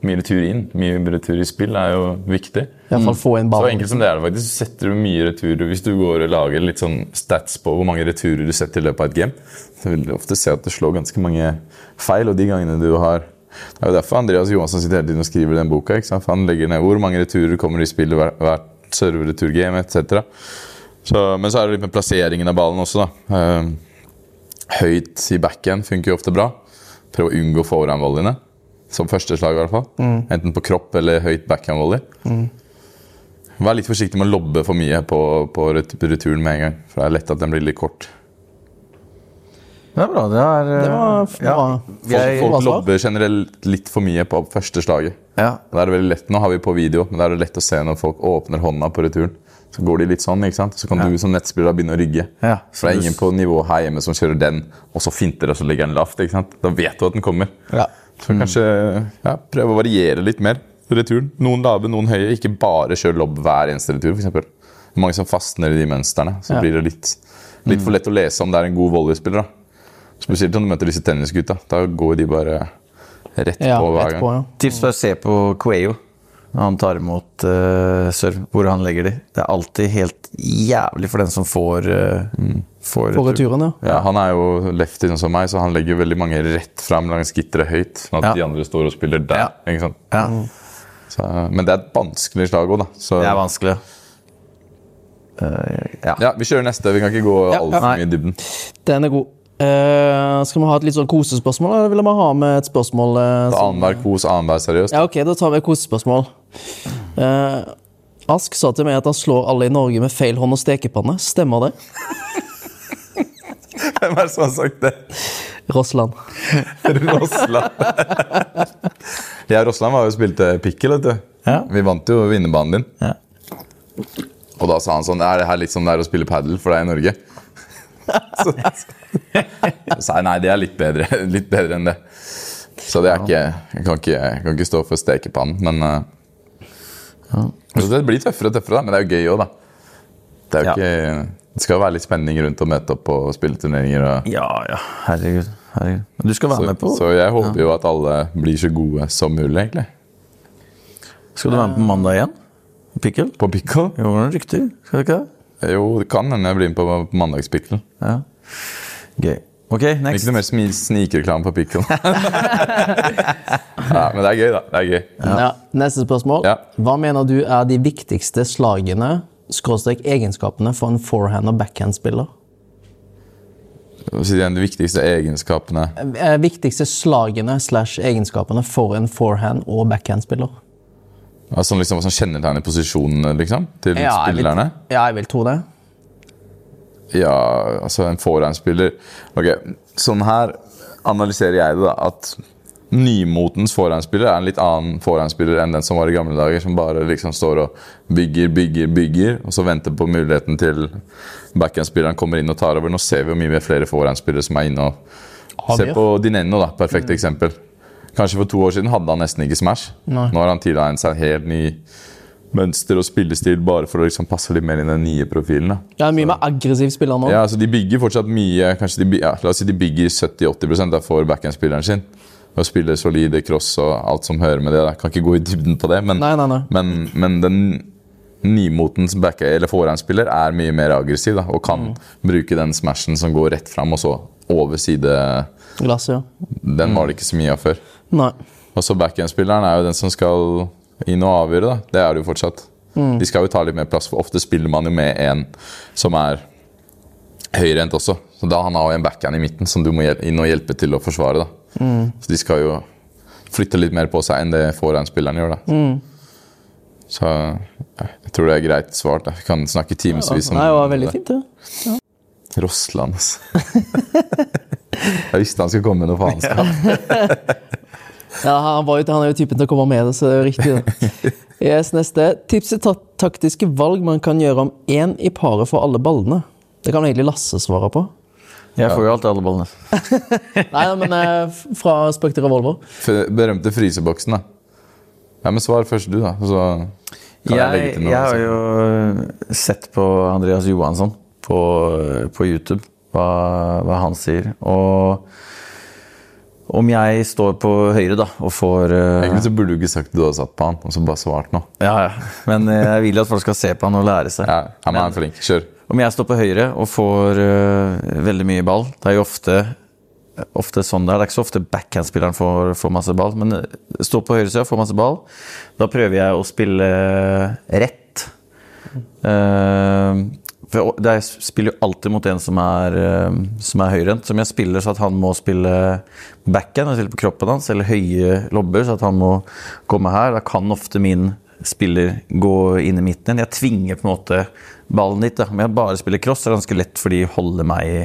Mye retur inn, mye retur i spill er jo viktig. Iallfall få inn Så enkelt som det er det faktisk, så setter du mye returer Hvis du går og lager litt sånn stats på hvor mange returer du setter i løpet av et game, så vil du ofte se at du slår ganske mange feil. Og de gangene du har Det er jo derfor Andreas Johansson sitter hele tiden og skriver den boka. ikke sant? For Han legger ned hvor mange returer kommer i spillet hver- hvert servereturgame etc. Så, men så er det litt med plasseringen av ballen også, da. Eh, høyt i backhand funker jo ofte bra. Prøv å unngå forehandvolleyene. Som første slag, i hvert fall. Enten på kropp eller høyt backhandvolley. Vær litt forsiktig med å lobbe for mye på, på returen med en gang. For det er lett at den blir litt kort. Det er bra. Det er Det var ja. Folk, folk lobber generelt litt for mye på første slaget. ja. Da er det veldig lett, Nå har vi på video, men da er det lett å se når folk åpner hånda på returen. Så går de litt sånn, ikke sant? Så kan du som nettspiller begynne å rygge. Ja, For det er ingen på nivå her hjemme som kjører den, og så finter og så legger den lavt. ikke sant? Da vet du at den kommer. Ja. Så kanskje ja, prøve å variere litt mer. Returen. Noen lave, noen høye. Ikke bare kjør lobb hver eneste retur, f.eks. Mange som fastner i de mønstrene. Så Ja. blir det litt, litt for lett å lese om det er en god volleyspiller. da. Spesielt om du møter disse tennisgutta. Da går de bare rett Ja, på hver gang. på, ja. Tips for å se på Cuello når han tar imot uh, serve, hvor han legger de. Det er alltid helt jævlig for den som får, uh, får På retur. returen, ja. Ja, han er jo lefty sånn som meg, så han legger veldig mange rett fram langs gitteret høyt. Sånn at Ja. de andre står og spiller der. Ja. Ikke sant? Ja, Så, men det er et vanskelig slag òg, da. Så det er vanskelig. Uh, ja. ja, vi kjører neste. Vi kan ikke gå Ja, altfor ja. mye i dybden. Den er god. Uh, skal vi ha et litt sånn kosespørsmål, eller vil vi ha med et spørsmål Uh, Annenhver kos, annenhver seriøst. Ja, ok, da tar vi et kosespørsmål. Uh, Ask sa til meg at han slår alle i Norge med feil hånd og stekepanne. Stemmer det? [laughs] Hvem er det som har sagt det? Rossland. [laughs] Rossland. [laughs] jeg og Rossland var jo og spilte pikkel, vet du. Ja. Vi vant jo vinnerbanen din. Ja. Og da sa han sånn Er det her litt som det er å spille padel for deg i Norge? [laughs] så, så sa jeg nei, det er litt bedre, [laughs] litt bedre enn det. Så det er ikke Jeg kan ikke, jeg kan ikke stå for stekepannen, men uh, så Det blir tøffere og tøffere, da, men det er jo gøy òg, da. Det, Ja. ikke, det skal jo være litt spenning rundt å møte opp på spilleturneringer. Og, ja, ja. Herregud. Herregud. Men du skal være så, med på så jeg håper jo at alle blir så gode som mulig, egentlig. Skal du være med på mandag igjen? Pikkel? På pickle? Jo, det er riktig. Skal du ikke det? Jo, det kan hende jeg blir med på, mandagspikkel. mandagspickle. Ja. Gøy. Ok, next. Ikke noe mer snikreklame på pickle. [laughs] [laughs] ja, men det er gøy, da. Det er gøy. Ja. Neste spørsmål. Ja. Hva mener du er de viktigste slagene, skråstrek egenskapene, for en forehand- og backhand-spiller? Si De viktigste egenskapene Eh, viktigste slagene slash egenskapene for en forehand- og backhand-spiller? altså liksom, Hva som kjennetegner posisjonene liksom, til jeg vil, spillerne? ja, jeg vil tro det. Ja, altså en forehand-spiller Ok, sånn her analyserer jeg det, da. At nymotens forhåndsspiller er en litt annen forhåndsspiller enn den som var i gamle dager. Som bare liksom står og bygger, bygger, bygger, og så venter på muligheten til backhandspilleren kommer inn og tar over. Nå ser vi jo mye flere forhåndsspillere som er inne og Se på Dinenno, da. Perfekt eksempel. Kanskje for to år siden hadde han nesten ikke Smash. Nei. Nå har han tilegnet seg helt ny mønster og spillestil bare for å liksom passe litt mer inn i den nye profilen. da. Ja, mye mer aggressiv spiller nå. Ja, altså De bygger fortsatt mye kanskje de, ja, La oss si de bygger 70-80% av for backhandspilleren sin. Og spiller solide cross og alt som hører med det. Jeg kan ikke gå i dybden på det, men, Nei, nei, nei. men, men den nymotens back- eller forehandspiller er mye mer aggressiv da, og kan Mm. bruke den smashen som går rett fram, og så over side Glasset, ja. Den var det ikke så mye av før. Nei. Og så backhandspilleren er jo den som skal inn og avgjøre. da. Det er det jo fortsatt. De skal jo ta litt mer plass, for ofte spiller man jo med en som er høyrehendt også. Så da han har jo en backhand i midten som du må inn og hjelpe til å forsvare. da. Så de skal jo flytte litt mer på seg enn det forehandspilleren gjør. da. Så jeg tror det er greit svart. da. Vi kan snakke timevis om Nei, det var veldig fint, det. Rossland, altså. jeg visste han skulle komme med noe faenskap. Ja, han, var jo, han er jo typen til å komme med det, så det er jo riktig. det. Yes, neste. Tips til ta taktiske valg man kan gjøre om én i paret for alle ballene. Det kan egentlig Lasse svare på. Jeg får jo alltid alle ballene. [laughs] Nei, men eh, fra Spøk til revolver. F- Berømte fryseboksen, da. Ja, men Svar først, du, da. Så kan jeg, legge til noe. jeg har altså. jo sett på Andreas Johansson på, på YouTube, hva, hva han sier. Og om jeg står på høyre da, og får eh, Egentlig så burde du ikke sagt at du har satt på han, og så bare svart nå. Ja, ja. Men eh, jeg vil at folk skal se på han og lære seg. Ja, han er flink. Kjør. Om jeg står på høyre og får uh, veldig mye ball Det er jo ofte, ofte sånn er. Det er ikke så ofte backhandspilleren får, får masse ball. Men eh, stå på høyresida, får masse ball. Da prøver jeg å spille rett. Uh, for jeg spiller jo alltid mot en som er, som er høyrehendt. Som jeg spiller så at han må spille backhand, og spille på kroppen hans, eller høye lobber, så at han må komme her. Da kan ofte min spiller gå inn i midten. Jeg tvinger på en måte ballen dit. Da. Om jeg bare spiller cross, er det ganske lett, for de holder meg i,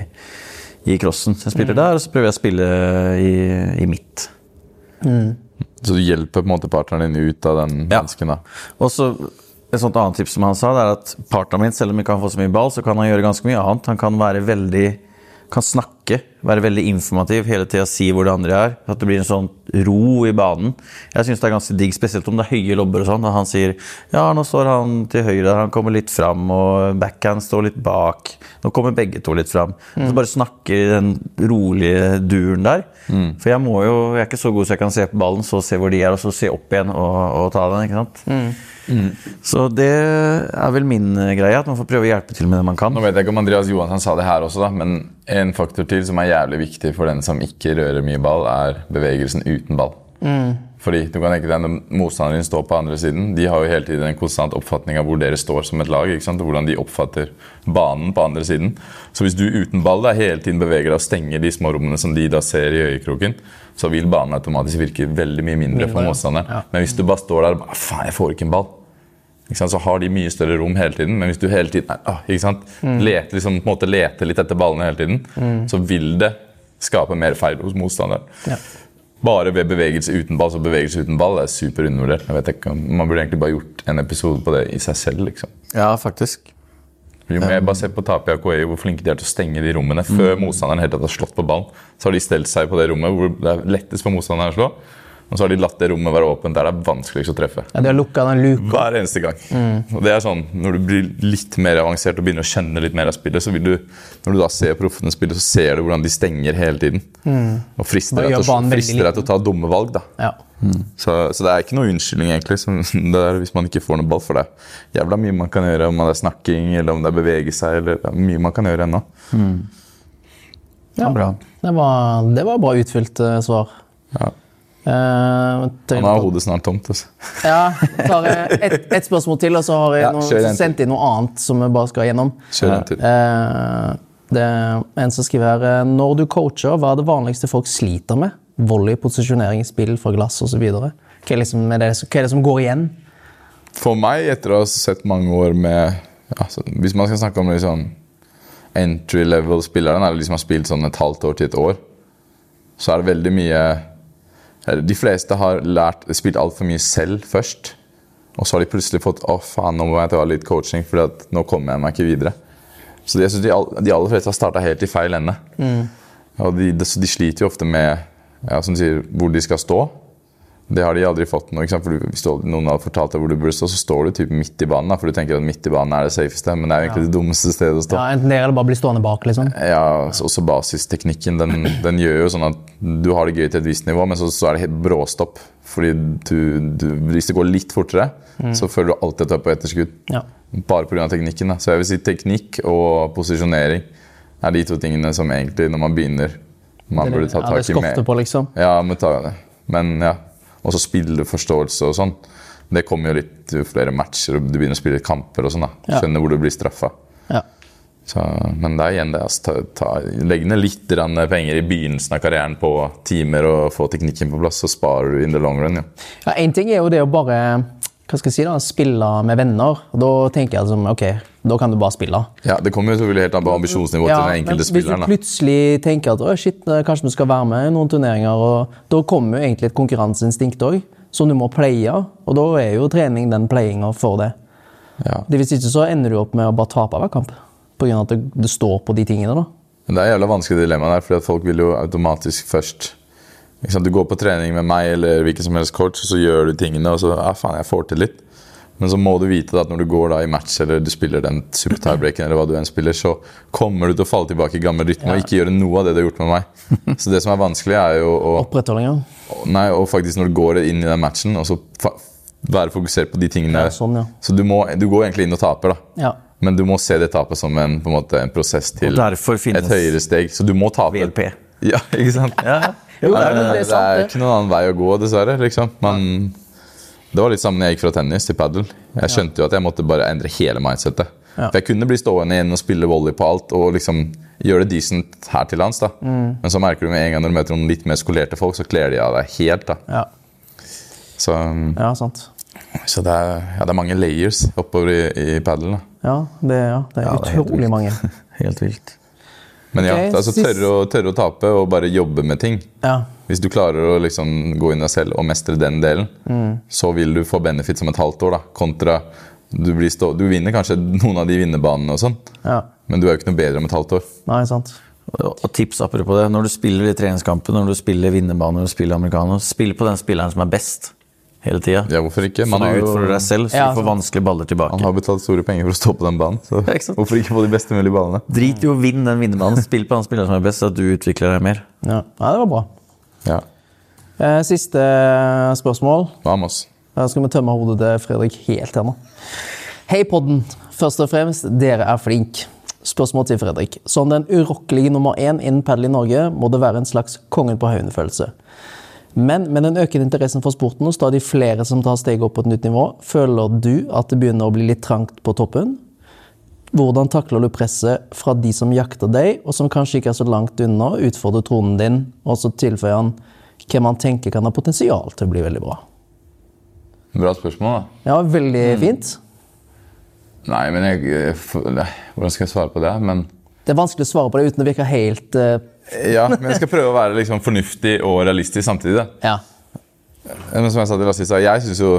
i crossen. Så jeg spiller der, og så prøver jeg å spille i, i midt. Så du hjelper på en måte partneren din ut av den Ja. da. Og så Et sånt annet tips som han sa, det er at partneren min, selv om han ikke kan få så mye ball, så kan han gjøre ganske mye annet. Han kan være veldig kan snakke snakke, være veldig informativ, hele tida si hvor det andre er. At det blir en sånn ro i banen. Jeg syns det er ganske digg, spesielt om det er høye lobber og sånn. Og han sier ja, nå står han til høyre, han kommer litt fram, og backhand står litt bak. Nå kommer begge to litt fram. Så bare snakker i den rolige duren der. For jeg må jo, jeg er ikke så god så jeg kan se på ballen, så se hvor de er, og så se opp igjen og, og ta den. ikke sant? Så det er vel min eh, greie, at man får prøve å hjelpe til med det man kan. Nå vet jeg ikke om Andreas Johansson sa det her også, da, men en faktor til som er jævlig viktig for den som ikke rører mye ball, er bevegelsen uten ball. Fordi du kan tenke deg Når motstanderen din står på andre siden, de har jo hele tiden en konstant oppfatning av hvor dere står som et lag. ikke sant? Og hvordan de oppfatter banen på andre siden. Så hvis du uten ball da hele tiden beveger deg og stenger de små rommene som de da ser i øyekroken, så vil banen automatisk virke veldig mye mindre, for motstanderen. ja. Men hvis du bare står der og bare Faen, jeg får ikke en ball. Ikke sant? Så har de mye større rom hele tiden. Men hvis du hele tiden ah, ikke sant? Leter, liksom, på en måte leter litt etter ballene hele tiden, så vil det skape mer feil hos motstanderen. Ja. Bare ved bevegelse uten ball. Så bevegelse uten ball er super undervurdert. Jeg vet ikke, Man burde egentlig bare gjort en episode på det i seg selv. liksom. Ja, faktisk. Jo, men jeg bare ser på Tapia Koei, hvor flinke de er til å stenge de rommene. Før motstanderen helt har slått på ballen, så har de stelt seg på det rommet hvor det er lettest for motstanderen å slå. Og så har de latt det rommet være åpent der det er vanskeligst å treffe. Ja, de har lukka den luka. Hver eneste gang. Og det er sånn, Når du blir litt mer avansert og begynner å skjønne litt mer av spillet, så vil du, når du da ser proffene spille, så ser du hvordan de stenger hele tiden. Og frister deg, til, å- frister deg til å ta dumme valg. da. Ja. Så, så det er ikke noe unnskyldning egentlig, som, [laughs] det er hvis man ikke får noe ball. For det er jævla mye man kan gjøre, om det er snakking eller om det er bevege seg. eller det er mye man kan gjøre ennå. ja. bra. Det var, det var bra utfylt uh, svar. Ja. Eh, Han er hodet snart tomt. Altså. Ja, tar jeg et, spørsmål til, og så har jeg Ja, noe, sendt inn noe annet som vi bare skal gjennom. Kjør en til. Uh, det er en som skriver her eh, Når du coacher, hva er det vanligste folk sliter med? Volley, posisjonering, spill fra glass osv. Hva, er liksom, er det, hva er det som går igjen? For meg, etter å ha sett mange år med altså, Hvis man skal snakke om liksom entry level-spilleren, eller de som har spilt sånn et halvt år til et år, så er det veldig mye De fleste har lært, spilt altfor mye selv først. Og så har de plutselig fått Å, faen, nå må jeg ta litt coaching, for nå kommer jeg meg ikke videre. Så jeg de, de aller fleste har starta helt i feil ende. Og de, de, de sliter jo ofte med ja, som sier, hvor de skal stå. Det har de aldri fått nå. Hvis noen har fortalt deg hvor du burde stå, så står du typ midt i banen. Da, for du tenker at midt i banen er det safeste, men det er egentlig det dummeste stedet å stå. Ja, enten det eller bare bli stående bak, liksom. Ja, Også basisteknikken. Den, den gjør jo sånn at du har det gøy til et visst nivå, men så, så er det helt bråstopp. Fordi du, du, hvis det går litt fortere, så føler du alltid at du er på etterskudd. Ja. Bare pga. teknikken. Da. Så jeg vil si teknikk og posisjonering er de to tingene som egentlig, når man begynner, man burde ta tak ja, det skofter i på, liksom. ja, men, ta, men ja. Også spilleforståelse og sånn. Det kommer jo litt jo flere matcher, og du begynner å spille kamper og sånn. da. Skjønner hvor du blir straffa. Ja. Så, men det er igjen det. Altså, legg ned litt penger i begynnelsen av karrieren på timer og få teknikken på plass, så sparer du in the long run. Ja. Ja, En ting er jo det å bare hva skal jeg si da, spille med venner. Og Da tenker jeg som, ok, da kan du bare spille. Ja, Det kommer jo selvfølgelig helt an på ambisjonsnivået Ja, til den men spilleren. hvis du plutselig tenker at «Å, shit, kanskje vi skal være med i noen turneringer, og da kommer jo egentlig et konkurranseinstinkt òg, som du må pleie. Og da er jo trening den playinga for det. Ja. Det Hvis ikke så ender du opp med å bare tape hver kamp. Pga. at det, det står på de tingene. da. Men det er jævla vanskelig dilemma der, fordi folk vil jo automatisk først? Du går på trening med meg eller hvilken som helst coach, og så gjør du tingene, og så ja, faen, jeg får til litt. Men så må du vite at når du går da i match eller du spiller den super tiebreaken, eller hva du enn spiller, så kommer du til å falle tilbake i gammel rytme og ikke gjøre noe av det du har gjort med meg. [laughs] Så det som er vanskelig, er jo å Opprettholdinga? Nei, og faktisk når du går inn i den matchen, og så fa være fokusert på de tingene Ja, sånn, ja. Så du, må, du går egentlig inn og taper, da. Ja. Men du må se det tapet som en, på en, måte, en prosess til Og derfor finnes et høyere steg. Så du må tape. VLP. Ja, ikke sant? Jo, det, er, det, det, er er sant, det. ikke noen annen vei å gå, dessverre. liksom. Man, det var litt samme når jeg gikk fra tennis til padel. Jeg skjønte jo at jeg måtte bare endre hele mindsetet. Ja. For Jeg kunne bli stående igjen og spille volley på alt og liksom gjøre det decent her til lands. da. Mm. Men så merker du med en gang når du møter noen litt mer skolerte folk, så kler de av deg helt. da. Ja. Så, ja, sant. så det, er, ja, det er mange layers oppover i, i padelen. Ja, det, ja, det er Ja, det er helt utrolig mange. [laughs] Helt vilt. Men ja, okay, altså tørre å, tørre å tape og bare jobbe med ting. Ja. Hvis du klarer å liksom gå inn deg selv og mestre den delen, så vil du få benefit som et halvt år. da, Kontra du, blir stå, du vinner kanskje noen av de vinnerbanene, og sånn, ja. men du er jo ikke noe bedre om et halvt år. Nei, sant. Og tips apropos det. Når du spiller i treningskampen, når du spiller vinnerbane, når du spiller americano, spill på den spilleren som er best hele tida. Ja, hvorfor ikke? Så du utfordrer deg selv, så Ja, du får vanskelige baller tilbake. Han har betalt store penger for å stå på den banen. Så [laughs] Ja, ikke hvorfor ikke få de beste mulige ballene? Drit i å vinne den vinnerbanen. Spill på den spilleren som er best, så at du utvikler deg mer. Ja, Nei, det var bra. Ja. Eh, Siste spørsmål. Vamos. Da skal vi tømme hodet til Fredrik helt her nå. Hei, podden. Først og fremst, dere er flink. Spørsmål til Fredrik. Som den urokkelige nummer én innen padel i Norge må det være en slags kongen på haugen-følelse. Men med den økende interessen for sporten og stadig flere som tar steget opp på et nytt nivå, føler du at det begynner å bli litt trangt på toppen? Hvordan takler du presset fra de som jakter deg, og som kanskje ikke er så langt unna å utfordre tronen din? Og så tilføyer han hvem han tenker kan ha potensial til å bli veldig bra. Bra spørsmål, da. Ja, veldig fint. Nei, men jeg, jeg Hvordan skal jeg svare på det? Men Det er vanskelig å svare på det uten å virke helt uh... ja, men jeg skal prøve å være liksom fornuftig og realistisk samtidig. Ja. Men som jeg sa til Lasse jeg synes jo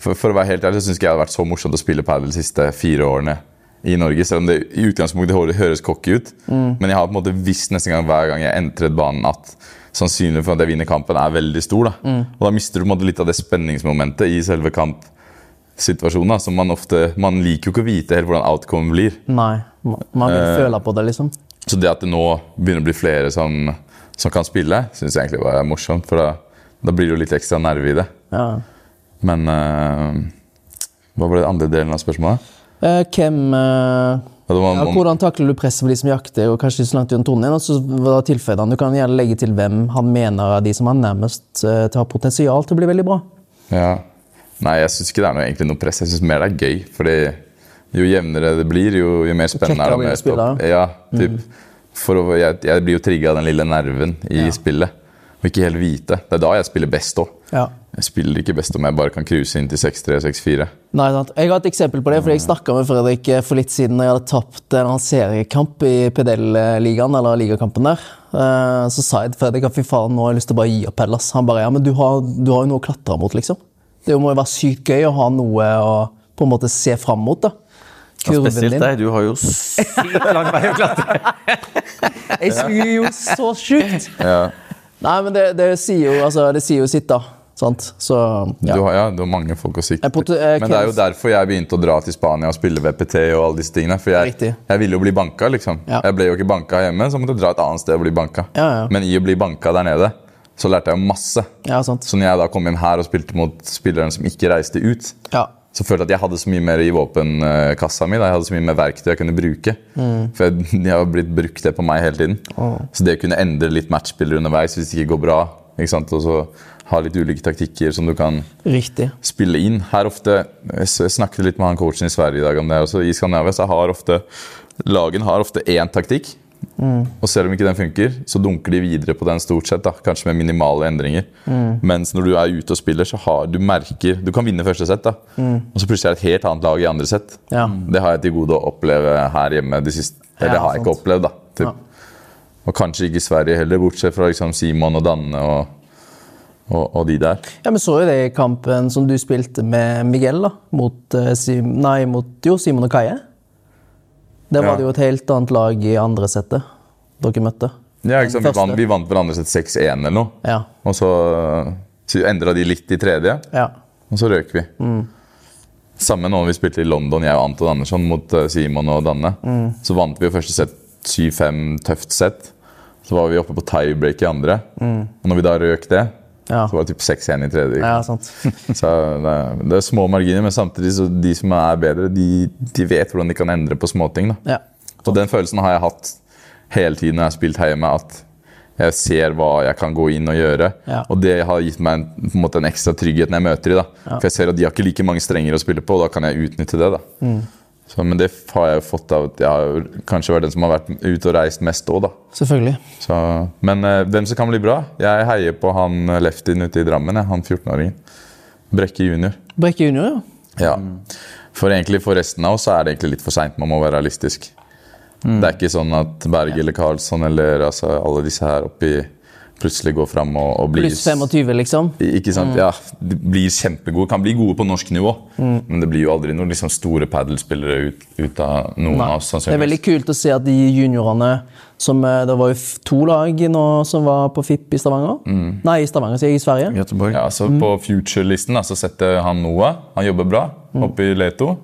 for, for å være helt ærlig, så syns ikke jeg det har vært så morsomt å spille padel de siste fire årene i Norge. Selv om det i utgangspunktet høres cocky ut. Men jeg har på en måte visst nesten gang hver gang jeg entret banen, at sannsynligheten for at jeg vinner kampen, er veldig stor. da. Og da mister du på en måte litt av det spenningsmomentet i selve kampsituasjonen. da, som Man ofte, man liker jo ikke å vite helt hvordan outcome blir. Nei. Man vil Eh. føle på det, liksom. Så det at det nå begynner å bli flere som, som kan spille, syns jeg egentlig er morsomt. For da, da blir det jo litt ekstra nerve i det. Ja. Men eh, hva var det andre delen av spørsmålet? Eh, hvem uh, Ja, var ja, Hvordan takler du presset med de som jakter, og kanskje så langt unna tonen? Og så var det han, Du kan gjerne legge til hvem han mener av de som har nærmest uh, til å ha potensial til å bli veldig bra. Ja. Nei, jeg syns ikke det er noe, egentlig noe press. Jeg syns mer det er gøy. Fordi jo jevnere det blir, jo, jo mer spennende er det. blir å med spille. Ja, typ. For å, jeg, jeg blir jo trigga av den lille nerven i spillet. Og ikke helt vite. Det er da jeg spiller best òg. Ja. Jeg spiller ikke best om jeg bare kan cruise inn til 6-3, 6-4. Nei, sant. Jeg har et eksempel på det, fordi jeg snakka med Fredrik eh, for litt siden når jeg hadde tapt en seriekamp i PDL-ligaen, eller ligakampen der. Eh, Så sa jeg til Fredrik at fy faen, nå har jeg lyst til å bare gi opp Hellas. Han bare ja, men du har, du har jo noe å klatre mot, liksom. Det må jo være sykt gøy å ha noe å på en måte se fram mot, da. Ja, Kurven spesielt din. deg. Du har jo sykt lang vei å klatre. [laughs] Jeg suger jo så sjukt! Ja. Nei, men det, det, sier jo, altså, det sier jo sitt, da. Sant? Så ja. Du, har, ja, det har mange folk å sikte til. Men det er jo derfor jeg begynte å dra til Spania og spille VPT og alle disse tingene. For jeg, jeg ville jo bli banka, liksom. Ja. Jeg ble jo ikke banka hjemme, så måtte jeg dra et annet sted og bli banka. Ja, ja. Men i å bli banka der nede, så lærte jeg masse. ja, sant. Så når jeg da kom hjem her og spilte mot spilleren som ikke reiste ut, Ja. så følte jeg at jeg hadde så mye mer i våpenkassa mi. Da. Jeg hadde så mye mer verktøy jeg kunne bruke. Mm. For jeg, [laughs] jeg har blitt brukt det på meg hele tiden. Så det å kunne endre litt matchspillere underveis hvis det ikke går bra, ikke sant? og så ha litt ulike taktikker som du kan Riktig. spille inn. Her ofte, Jeg snakket litt med han coachen i Sverige i dag om det. også. I Skandinavia så har ofte lagen har ofte én taktikk. Og selv om ikke den funker, så dunker de videre på den stort sett. da, Kanskje med minimale endringer. Mens når du er ute og spiller, så har du merker Du kan vinne første sett, da. og så plutselig er det et helt annet lag i andre sett. Ja. Det har jeg til gode å oppleve her hjemme. De siste, eller Ja, det har jeg ikke opplevd, da. Typ. Ja. Og kanskje ikke i Sverige heller, bortsett fra liksom Simon og Danne og, og, og de der. Ja, Vi så jo det i kampen som du spilte med Miguel, da. Mot, eh, Sim nei, mot jo, Simon og Kaie. Der var Ja. det jo et helt annet lag i andre settet dere møtte. Ja, ikke sant? Vi, vant, vi vant hverandre sett 6-1 eller noe. Ja. Og så, så endra de litt i tredje, ja. og så røk vi. Samme nå vi spilte i London, jeg og Anton Andersson mot eh, Simon og Danne. Så vant vi jo første sett 7-5, tøft sett. Så var vi oppe på tiebreak i andre. Og når vi da røk det, Ja. så var det typ 6-1 i tredje. ja, sant. [laughs] Så det det er små marginer, men samtidig så de som er bedre, de, de vet hvordan de kan endre på småting. da. Ja. Og den følelsen har jeg hatt hele tiden når jeg har spilt her hjemme. At jeg ser hva jeg kan gå inn og gjøre. Ja. Og det har gitt meg en, på en, en ekstra trygghet når jeg møter dem. da. For jeg ser at de har ikke like mange strenger å spille på, og da kan jeg utnytte det. da. Mm. Så, men det har jeg jo fått av at jeg har kanskje vært den som har vært ute og reist mest òg, da. Selvfølgelig. Så, men eh, hvem som kan bli bra? Jeg heier på han eh, leftien ute i Drammen. jeg, Han 14-åringen. Brekke junior. Brekke junior, ja. Ja. For egentlig for resten av oss er det egentlig litt for seint. Man må være realistisk. Det er ikke sånn at Berg eller Karlsson eller altså, alle disse her oppe i plutselig går fram og, og blir Pluss 25, liksom. Ikke sant? Ja, de blir kjempegode. Kan bli gode på norsk nivå. Mm. Men det blir jo aldri noen liksom, store padelspillere ut, ut av noen Nei. av oss. Det er veldig kult å se at de juniorene som, eh, Det var jo to lag nå som var på FIP i Stavanger. Mm. Nei, i Stavanger, sier jeg, i Sverige. Göteborg. Ja, så Mm. På future-listen så setter han Noah. Han jobber bra Mm. oppe i Leto.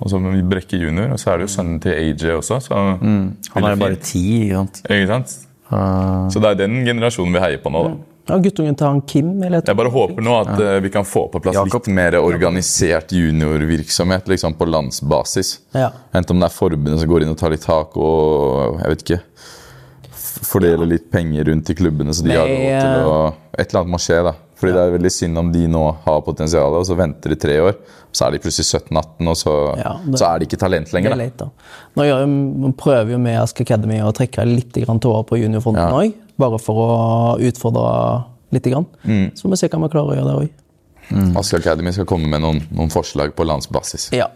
Og så Brekke junior, og så er det jo sønnen til AJ også. Så, Mm. Han er jo bare ti. ikke sant? Ikke sant? Ah. Så det er den generasjonen vi heier på nå. da. Ja, Guttungen til han Kim. Eller Jeg bare håper nå at ja. vi kan få på plass Jakob. litt mer organisert juniorvirksomhet liksom på landsbasis. Ja. Enten om det er forbundet som går inn og tar litt tak og jeg vet ikke, Fordeler ja. litt penger rundt til klubbene så de har råd til å Et eller annet må skje, da. Fordi det er veldig synd om de nå har potensial, og så venter de tre år. Så er de plutselig 17-18, og så, Ja, det- så er de ikke talent Det er lenger. Da. leit, da. Nå gjør, jo- prøver jo vi i Ask Academy å trekke litt grann tårer på juniorfronten Ja. bare for å utfordre litt. Grann. Mm. Så får vi se hva vi klarer å gjøre der òg. Ask Academy skal komme med noen, noen forslag på landsbasis. Ja.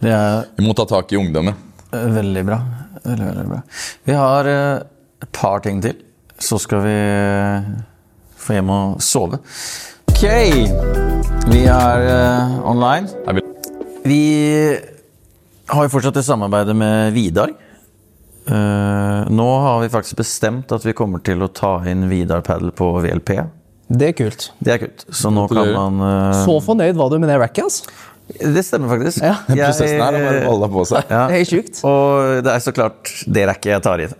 Det er Vi må ta tak i ungdommen. veldig bra. Veldig, veldig bra. Vi har eh, et par ting til. Så skal vi få hjem og sove. Ok! Vi er uh, online. Vi har jo fortsatt det samarbeidet med Vidar. Uh, nå har vi faktisk bestemt at vi kommer til å ta inn Vidar Padel på VLP. Det er kult. Det er kult. Så nå kan man uh, Så fornøyd var du med det racket, altså. Det stemmer faktisk. Ja. Jeg- Prosessen her er bare å holde på seg. Ja. Det er sjukt. Og det er så klart det racket jeg tar inn.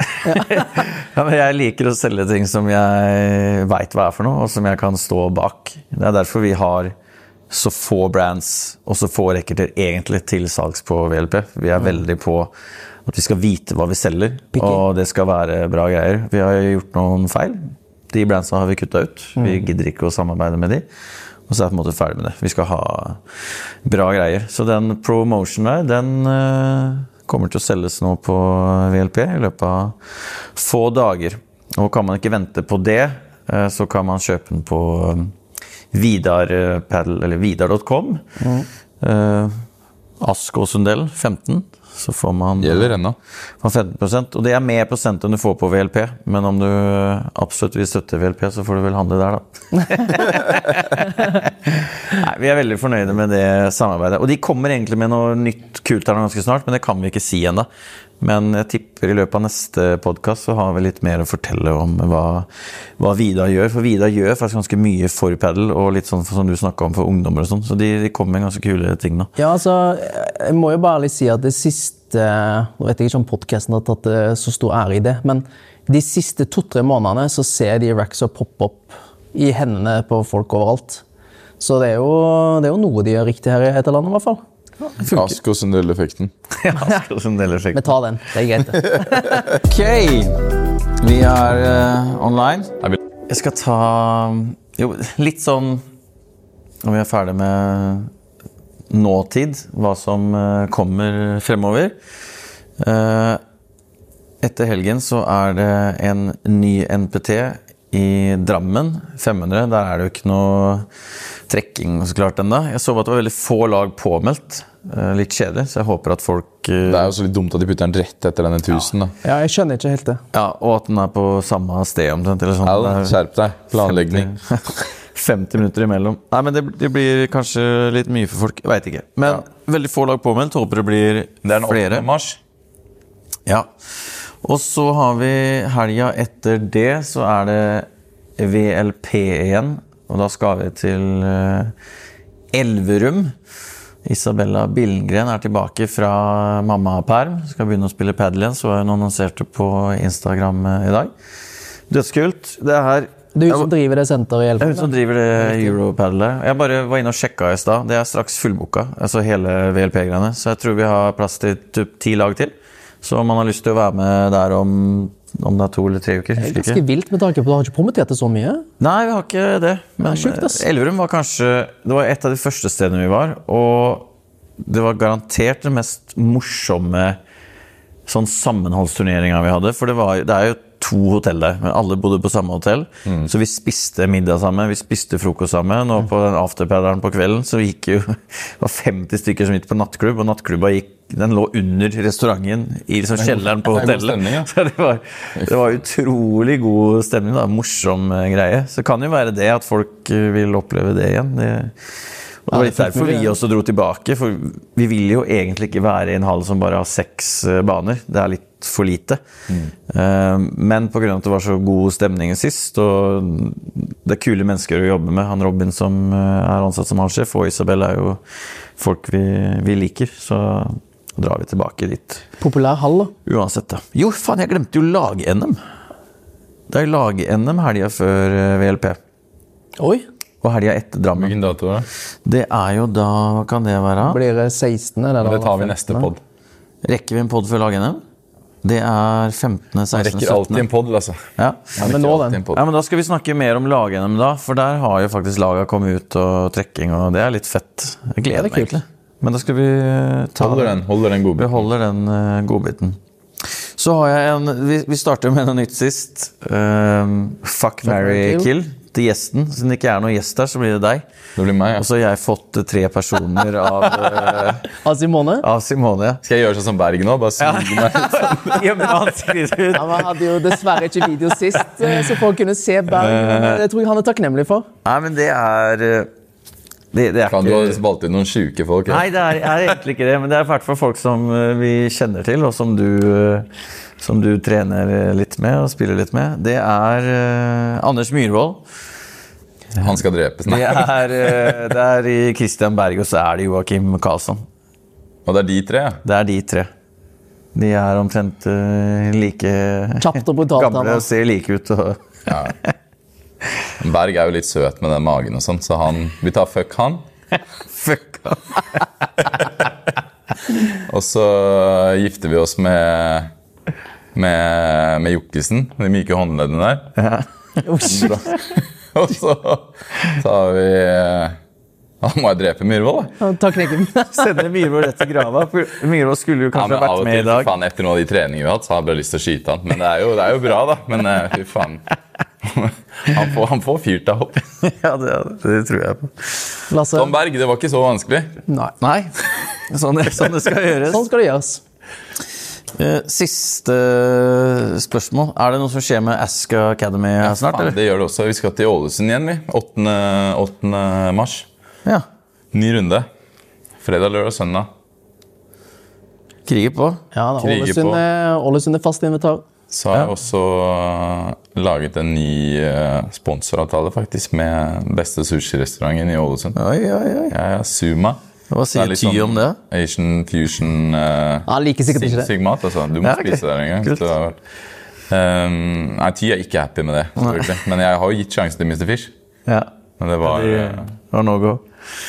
ja, [laughs] men jeg liker å selge ting som jeg veit hva er for noe, og som jeg kan stå bak. Det er derfor vi har så få brands og så få racketer egentlig til salgs på VLP. Vi er veldig på at vi skal vite hva vi selger, Picky. og det skal være bra greier. Vi har gjort noen feil. De brandsa har vi kutta ut. Vi gidder ikke å samarbeide med de. Og så er vi på en måte ferdig med det. Vi skal ha bra greier. Så den promotion der, den eh, kommer til å selges nå på VLP i løpet av få dager. Og kan man ikke vente på det, eh, så kan man kjøpe den på eh, Vidar mm. uh, vidar.com. Eh, Ask og Sundell 15. Så får man Gjelder ennå. får 15 Og det er mer prosent enn du får på VLP. Men om du absolutt vil støtte VLP, så får du vel handle der, da. [laughs] Nei, Vi er veldig fornøyde med det samarbeidet. Og de kommer egentlig med noe nytt kult her ganske snart, men det kan vi ikke si ennå. Men jeg tipper i løpet av neste podkast så har vi litt mer å fortelle om hva, hva Vidar gjør. For Vidar gjør faktisk ganske mye for padel, og litt sånn som du snakka om for ungdommer og sånn. Så de, de kommer med ganske kule ting nå. Ja, altså, jeg må jo bare litt si at det siste Nå vet jeg ikke om podkasten har tatt eh, så stor ære i det, men de siste to-tre månedene så ser jeg de Raxa poppe opp i hendene på folk overalt. Så det er jo, det er jo noe de gjør riktig her i dette landet, i hvert fall. Ask og Sundell-effekten. [laughs] Ja, Ask og Sundell-effekten. effekt. Vi tar den. Det er greit. det. [laughs] Ok, vi er uh, online. Jeg skal ta jo, litt sånn Når vi er ferdig med nåtid, hva som uh, kommer fremover. Uh, etter helgen så er det en ny NPT i Drammen, 500. Der er det jo ikke noe trekking så klart ennå. Jeg så at det var veldig få lag påmeldt. Eh, litt kjedelig, så jeg håper at folk eh, Det er jo så litt dumt at de putter den rett etter denne 1000. da. Ja, jeg skjønner ikke helt det. Ja, og at den er på samme sted omtrent. eller sånn. Ja, er- skjerp deg. Planlegging. 50, 50 [laughs] minutter imellom. Nei, men det, det blir kanskje litt mye for folk. Veit ikke. Men veldig få lag påmeldt. Håper det blir flere. Det er den 8. mars. Ja. Og så har vi helga etter det, så er det VLP igjen. Og da skal vi til eh, Elverum. Isabella Billengren er tilbake fra mammaperm. Skal begynne å spille padel igjen, så hun annonserte på Instagram eh, i dag. Dødskult. Det er Det er du som driver det senteret i Elverum? er hun som driver det europadelet. Jeg bare var inne og sjekka i stad. Det er straks fullboka, altså hele VLP-greiene. Så jeg tror vi har plass til typ ti lag til. Så om man har lyst til å være med der om, om det er to eller tre uker Det er ganske ikke. vilt med tanke på at du har ikke promotert det så mye. Nei, vi har ikke det. Men Det eh, Elverum var kanskje Det var et av de første stedene vi var. Og det var garantert den mest morsomme sånn sammenholdsturneringa vi hadde. For det, var, det er jo to hotell der, men alle bodde på samme hotell. Så vi spiste middag sammen, vi spiste frokost sammen, og på den afterpaderen på kvelden så gikk jo [laughs] Det var 50 stykker som gikk på nattklubb, og nattklubba gikk den lå under restauranten i liksom kjelleren på hotellet. stemning, ja. [laughs] Så det var, det var utrolig god stemning. da, Morsom eh, greie. Så kan jo være det at folk eh, vil oppleve det igjen. Det, og det var litt derfor vi også dro tilbake. For vi vil jo egentlig ikke være i en hall som bare har seks eh, baner. Det er litt for lite. Eh, Men pga. at det var så god stemning sist, og det er kule mennesker å jobbe med Han Robin som eh, er ansatt som halvsjef, og Isabel er jo folk vi, vi liker. Så drar vi tilbake dit. Populær hall, da. Uansett, da. Jo, faen, jeg glemte jo lag-NM. Det er lag-NM helga før eh, VLP. Oi. Og helga etter Drammen. Hvilken dato er det? Det er jo da Hva kan det være? Blir det 16. Eller Det tar vi neste 15.. pod. Rekker vi en pod før lag-NM? Det er 15., 16., 17. Rekker alltid en pod, altså. Ja. Ja, men nå den. ja, men Da skal vi snakke mer om lag-NM, da. For der har jo faktisk laga kommet ut og trekking, og det er litt fett. Jeg gleder er meg kult. egentlig. Men da skal vi eh, ta Holder den, holder den Vi holder den uh, godbiten. Så har jeg en Vi, vi starter med noe nytt sist. Um, fuck, marry, marry, kill. Til gjesten. Siden det ikke er noen gjest her, så blir det deg. Det blir meg, ja. Og så har jeg fått eh, tre personer av, uh, [laughs] av Simone. av Simone. ja. Skal jeg gjøre sånn som Berg nå? Bare smile meg? [laughs] Ja, men han. Ja, man hadde jo dessverre ikke video sist, eh, så folk kunne se Bergen. Det tror jeg han er takknemlig for. Nei, men det er eh, Det, det er Faen, du ha valgt ut noen sjuke folk. ja. Nei, det er, er egentlig ikke det. Men det er i hvert fall folk som eh, vi kjenner til, og som du, eh, som du trener litt med og spiller litt med. Det er uh, Anders Myhrvold. Han skal drepes. Nei. Det er, uh, det er i Christian Berg, og så er det Joakim Karlsson. Og det er de tre. Det er de tre. De er omtrent uh, like Kjapt og brutalt. gamle og ser like ut. Og, ja. [laughs] Berg er jo litt søt med den magen og sånn, så han Vi tar fuck han. [laughs] fuck han. [laughs] Og så gifter vi oss med med, med Jokkisen, de myke håndleddene der. Og så tar vi Da må jeg drepe Myhrvold, da. Ja, Ta knekken. Sender Myhrvold rett til grava. Myhrvold skulle jo kanskje ja, vært med i dag. faen, Etter noen av de treningene vi har hatt, så har jeg bare lyst til å skyte han. Men det er jo, det er jo bra, da. Men eh, fy faen. [laughs] Han får, han får fyrt deg opp. [laughs] Ja, det, det tror jeg på. Lasse. Tom Berg, det var ikke så vanskelig. Nei. Nei, [laughs] sånn, sånn det skal gjøres. Sånn skal det gjøres. Eh, Siste spørsmål. Er det noe som skjer med Aska Academy her snart, Faen, det gjør det også. Vi skal til Ålesund igjen, vi. 8. 8. mars. Ja. Ny runde. Fredag, lørdag, søndag. Kriger på. Ja, da, Ålesund, er, Ålesund fast invitar. Så har jeg også øh, laget en ny øh, sponsoravtale faktisk med beste sushirestauranten i Ålesund. Oi, oi, oi. Ja, ja, Suma. Hva sier er Ty sånn om det? Asian fusion uh, Han liker sikkert ikke det. Sigmat, altså. Du må Ja, okay. spise der en gang. Kult. Det Ehm, nei, Ty er ikke happy med det. Men jeg har jo gitt sjansen til Mr. Fish. Ja. Men det var, Det øh, var no go.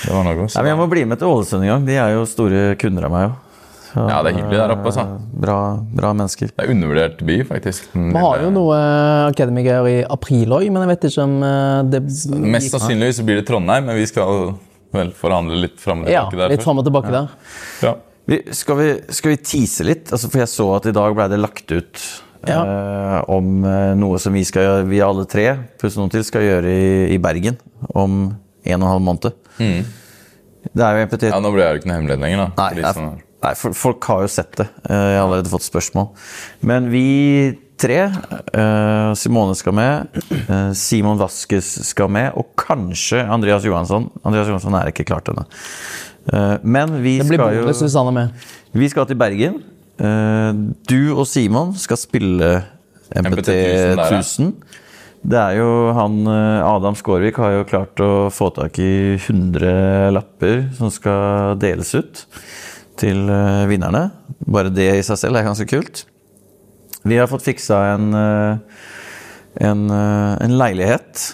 det var noe. Nei, Så. men jeg må bli med til Ålesund en gang. De er jo store kunder av meg òg. Ja, det er hyggelig der oppe, altså. Bra, bra mennesker. Det er undervurdert by, faktisk. Vi har jo noe akademikere i april òg, men jeg vet ikke om eh, det Mest sannsynligvis blir det Trondheim, men vi skal vel forhandle litt fram og Ja, tilbake der litt først. og tilbake der. Ja. Vi, skal, vi, skal vi tease litt? Altså, for jeg så at i dag ble det lagt ut Ja. eh, om eh, noe som vi, skal, gjøre- vi alle tre pluss noen til skal gjøre i, i Bergen om en og en halv måned. Det er jo MPT ja, Nå blir det jo ikke noe hemmelighet lenger, da. Nei, Nei folk har jo sett det. Eh, Jeg har allerede fått spørsmål. Men vi tre, eh, Simone skal med, eh, Simon Vaskes skal med, og kanskje Andreas Johansson. Andreas Johansson er ikke klart ennå. Eh, Men vi Det blir skal bonus jo hvis han er med. Vi skal til Bergen. Eh, Du og Simon skal spille MPT MPT 1000 der, ja. 1000. Det er jo han Adam Skårvik har jo klart å få tak i 100 lapper som skal deles ut til eh, vinnerne. Bare det i seg selv er ganske kult. Vi har fått fiksa en, eh, en, eh, en leilighet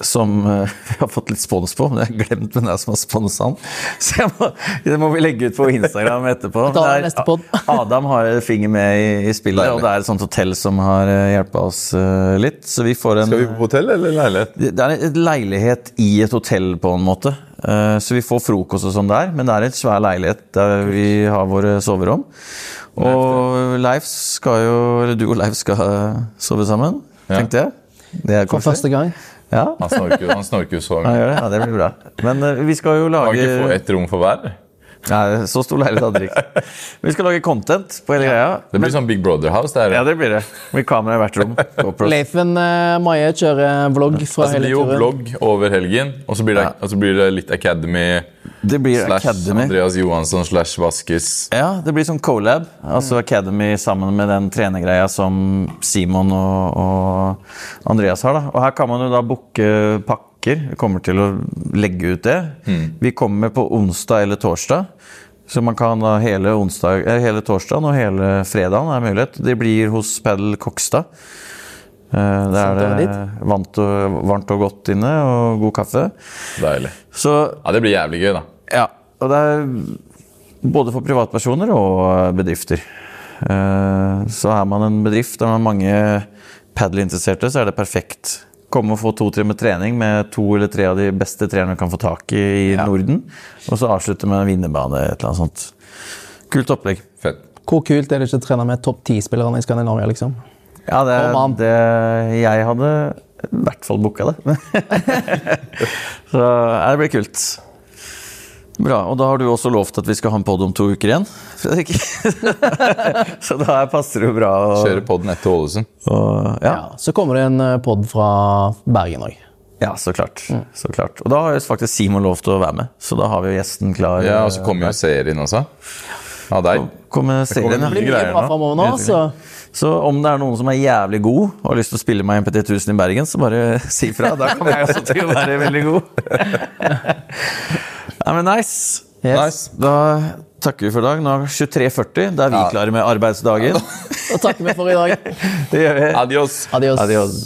som eh, [laughs] vi har fått litt spons på, men jeg har glemt hvem det er som har sponsa den. [laughs] Så jeg må, det må vi legge ut på Instagram etterpå. Der, er-. Adam har finger med i, i spillet, Deilig. og det er et sånt hotell som har hjulpet oss eh, litt. Så vi får en Skal vi på hotell eller leilighet? det er en leilighet i et hotell, på en måte. Eh, Så vi får frokost og sånn der, men det er et svær leilighet der vi har våre soverom. Og Leif skal jo Eller du og Leif skal eh, sove sammen, Ja. tenkte jeg. Det er For første gang. Ja, Han snorker han snorker jo så mye. gjør det. ja, det blir bra. Men uh, vi skal jo Kan lage ikke få ett rom for hver? Nei, så stor leilighet hadde dere ikke. [laughs] Vi skal lage content på hele greia. Det blir sånn Big Brother-house. Det er Ja, det blir det. Med kamera i hvert rom. Leifen uh, Maje kjører vlogg fra Altså, det blir jo vlogg over helgen, og så blir det, Ja. og så blir det litt Academy Det blir slash Academy. Andreas Johansson slash Vaskes. Ja, det blir sånn colab. Altså Academy sammen med den trenergreia som Simon og, og Andreas har. da. Og her kan man jo da booke pakker. Vi kommer til å legge ut det. Vi kommer på onsdag eller torsdag. Så man kan da hele, onsdag, eh, hele torsdagen og hele fredagen er mulighet. Det blir hos Padel Kokstad. Eh, Der er det varmt og, varmt og godt inne, og god kaffe. Deilig. Så Ja, Det blir jævlig gøy, da. ja, og det er både for privatpersoner og bedrifter. Eh, Så er man en bedrift der man har mange padelinteresserte, så er det perfekt. Komme og få to-tre med trening med to eller tre av de beste trenerne du kan få tak i i Norden. Og så avslutte med en vinnerbane. et eller annet sånt. Kult opplegg. Fett. Hvor kult er det ikke å trene med topp ti-spillerne i Skandinavia? liksom? Ja, det, det Jeg hadde i hvert fall booka det. [laughs] så det blir kult. Bra. Og da har du også lovt at vi skal ha en pod om to uker igjen, Fredrik. [laughs] så da passer det jo bra. å- Kjøre podden etter Ålesund. Ja. Ja, Så kommer det en pod fra Bergen òg. ja, så klart. så klart. Og da har faktisk Simon lov til å være med, så da har vi jo gjesten klar. Ja, Og så kommer jo serien også. Av deg. Kommer serien, kommer ja. mye bra greier nå nå. Så om det er noen som er jævlig god og har lyst til å spille meg MPT 1000 i Bergen, så bare [laughs] si fra. Da kommer jeg også til å være veldig god. [laughs] Nei, men nice. yes. Nice. Da takker vi for i dag. Nå er det 23.40. Da er vi Ja. klare med arbeidsdagen. [laughs] Da takker vi for i dag. Det gjør vi. Adios. Adios. Adios.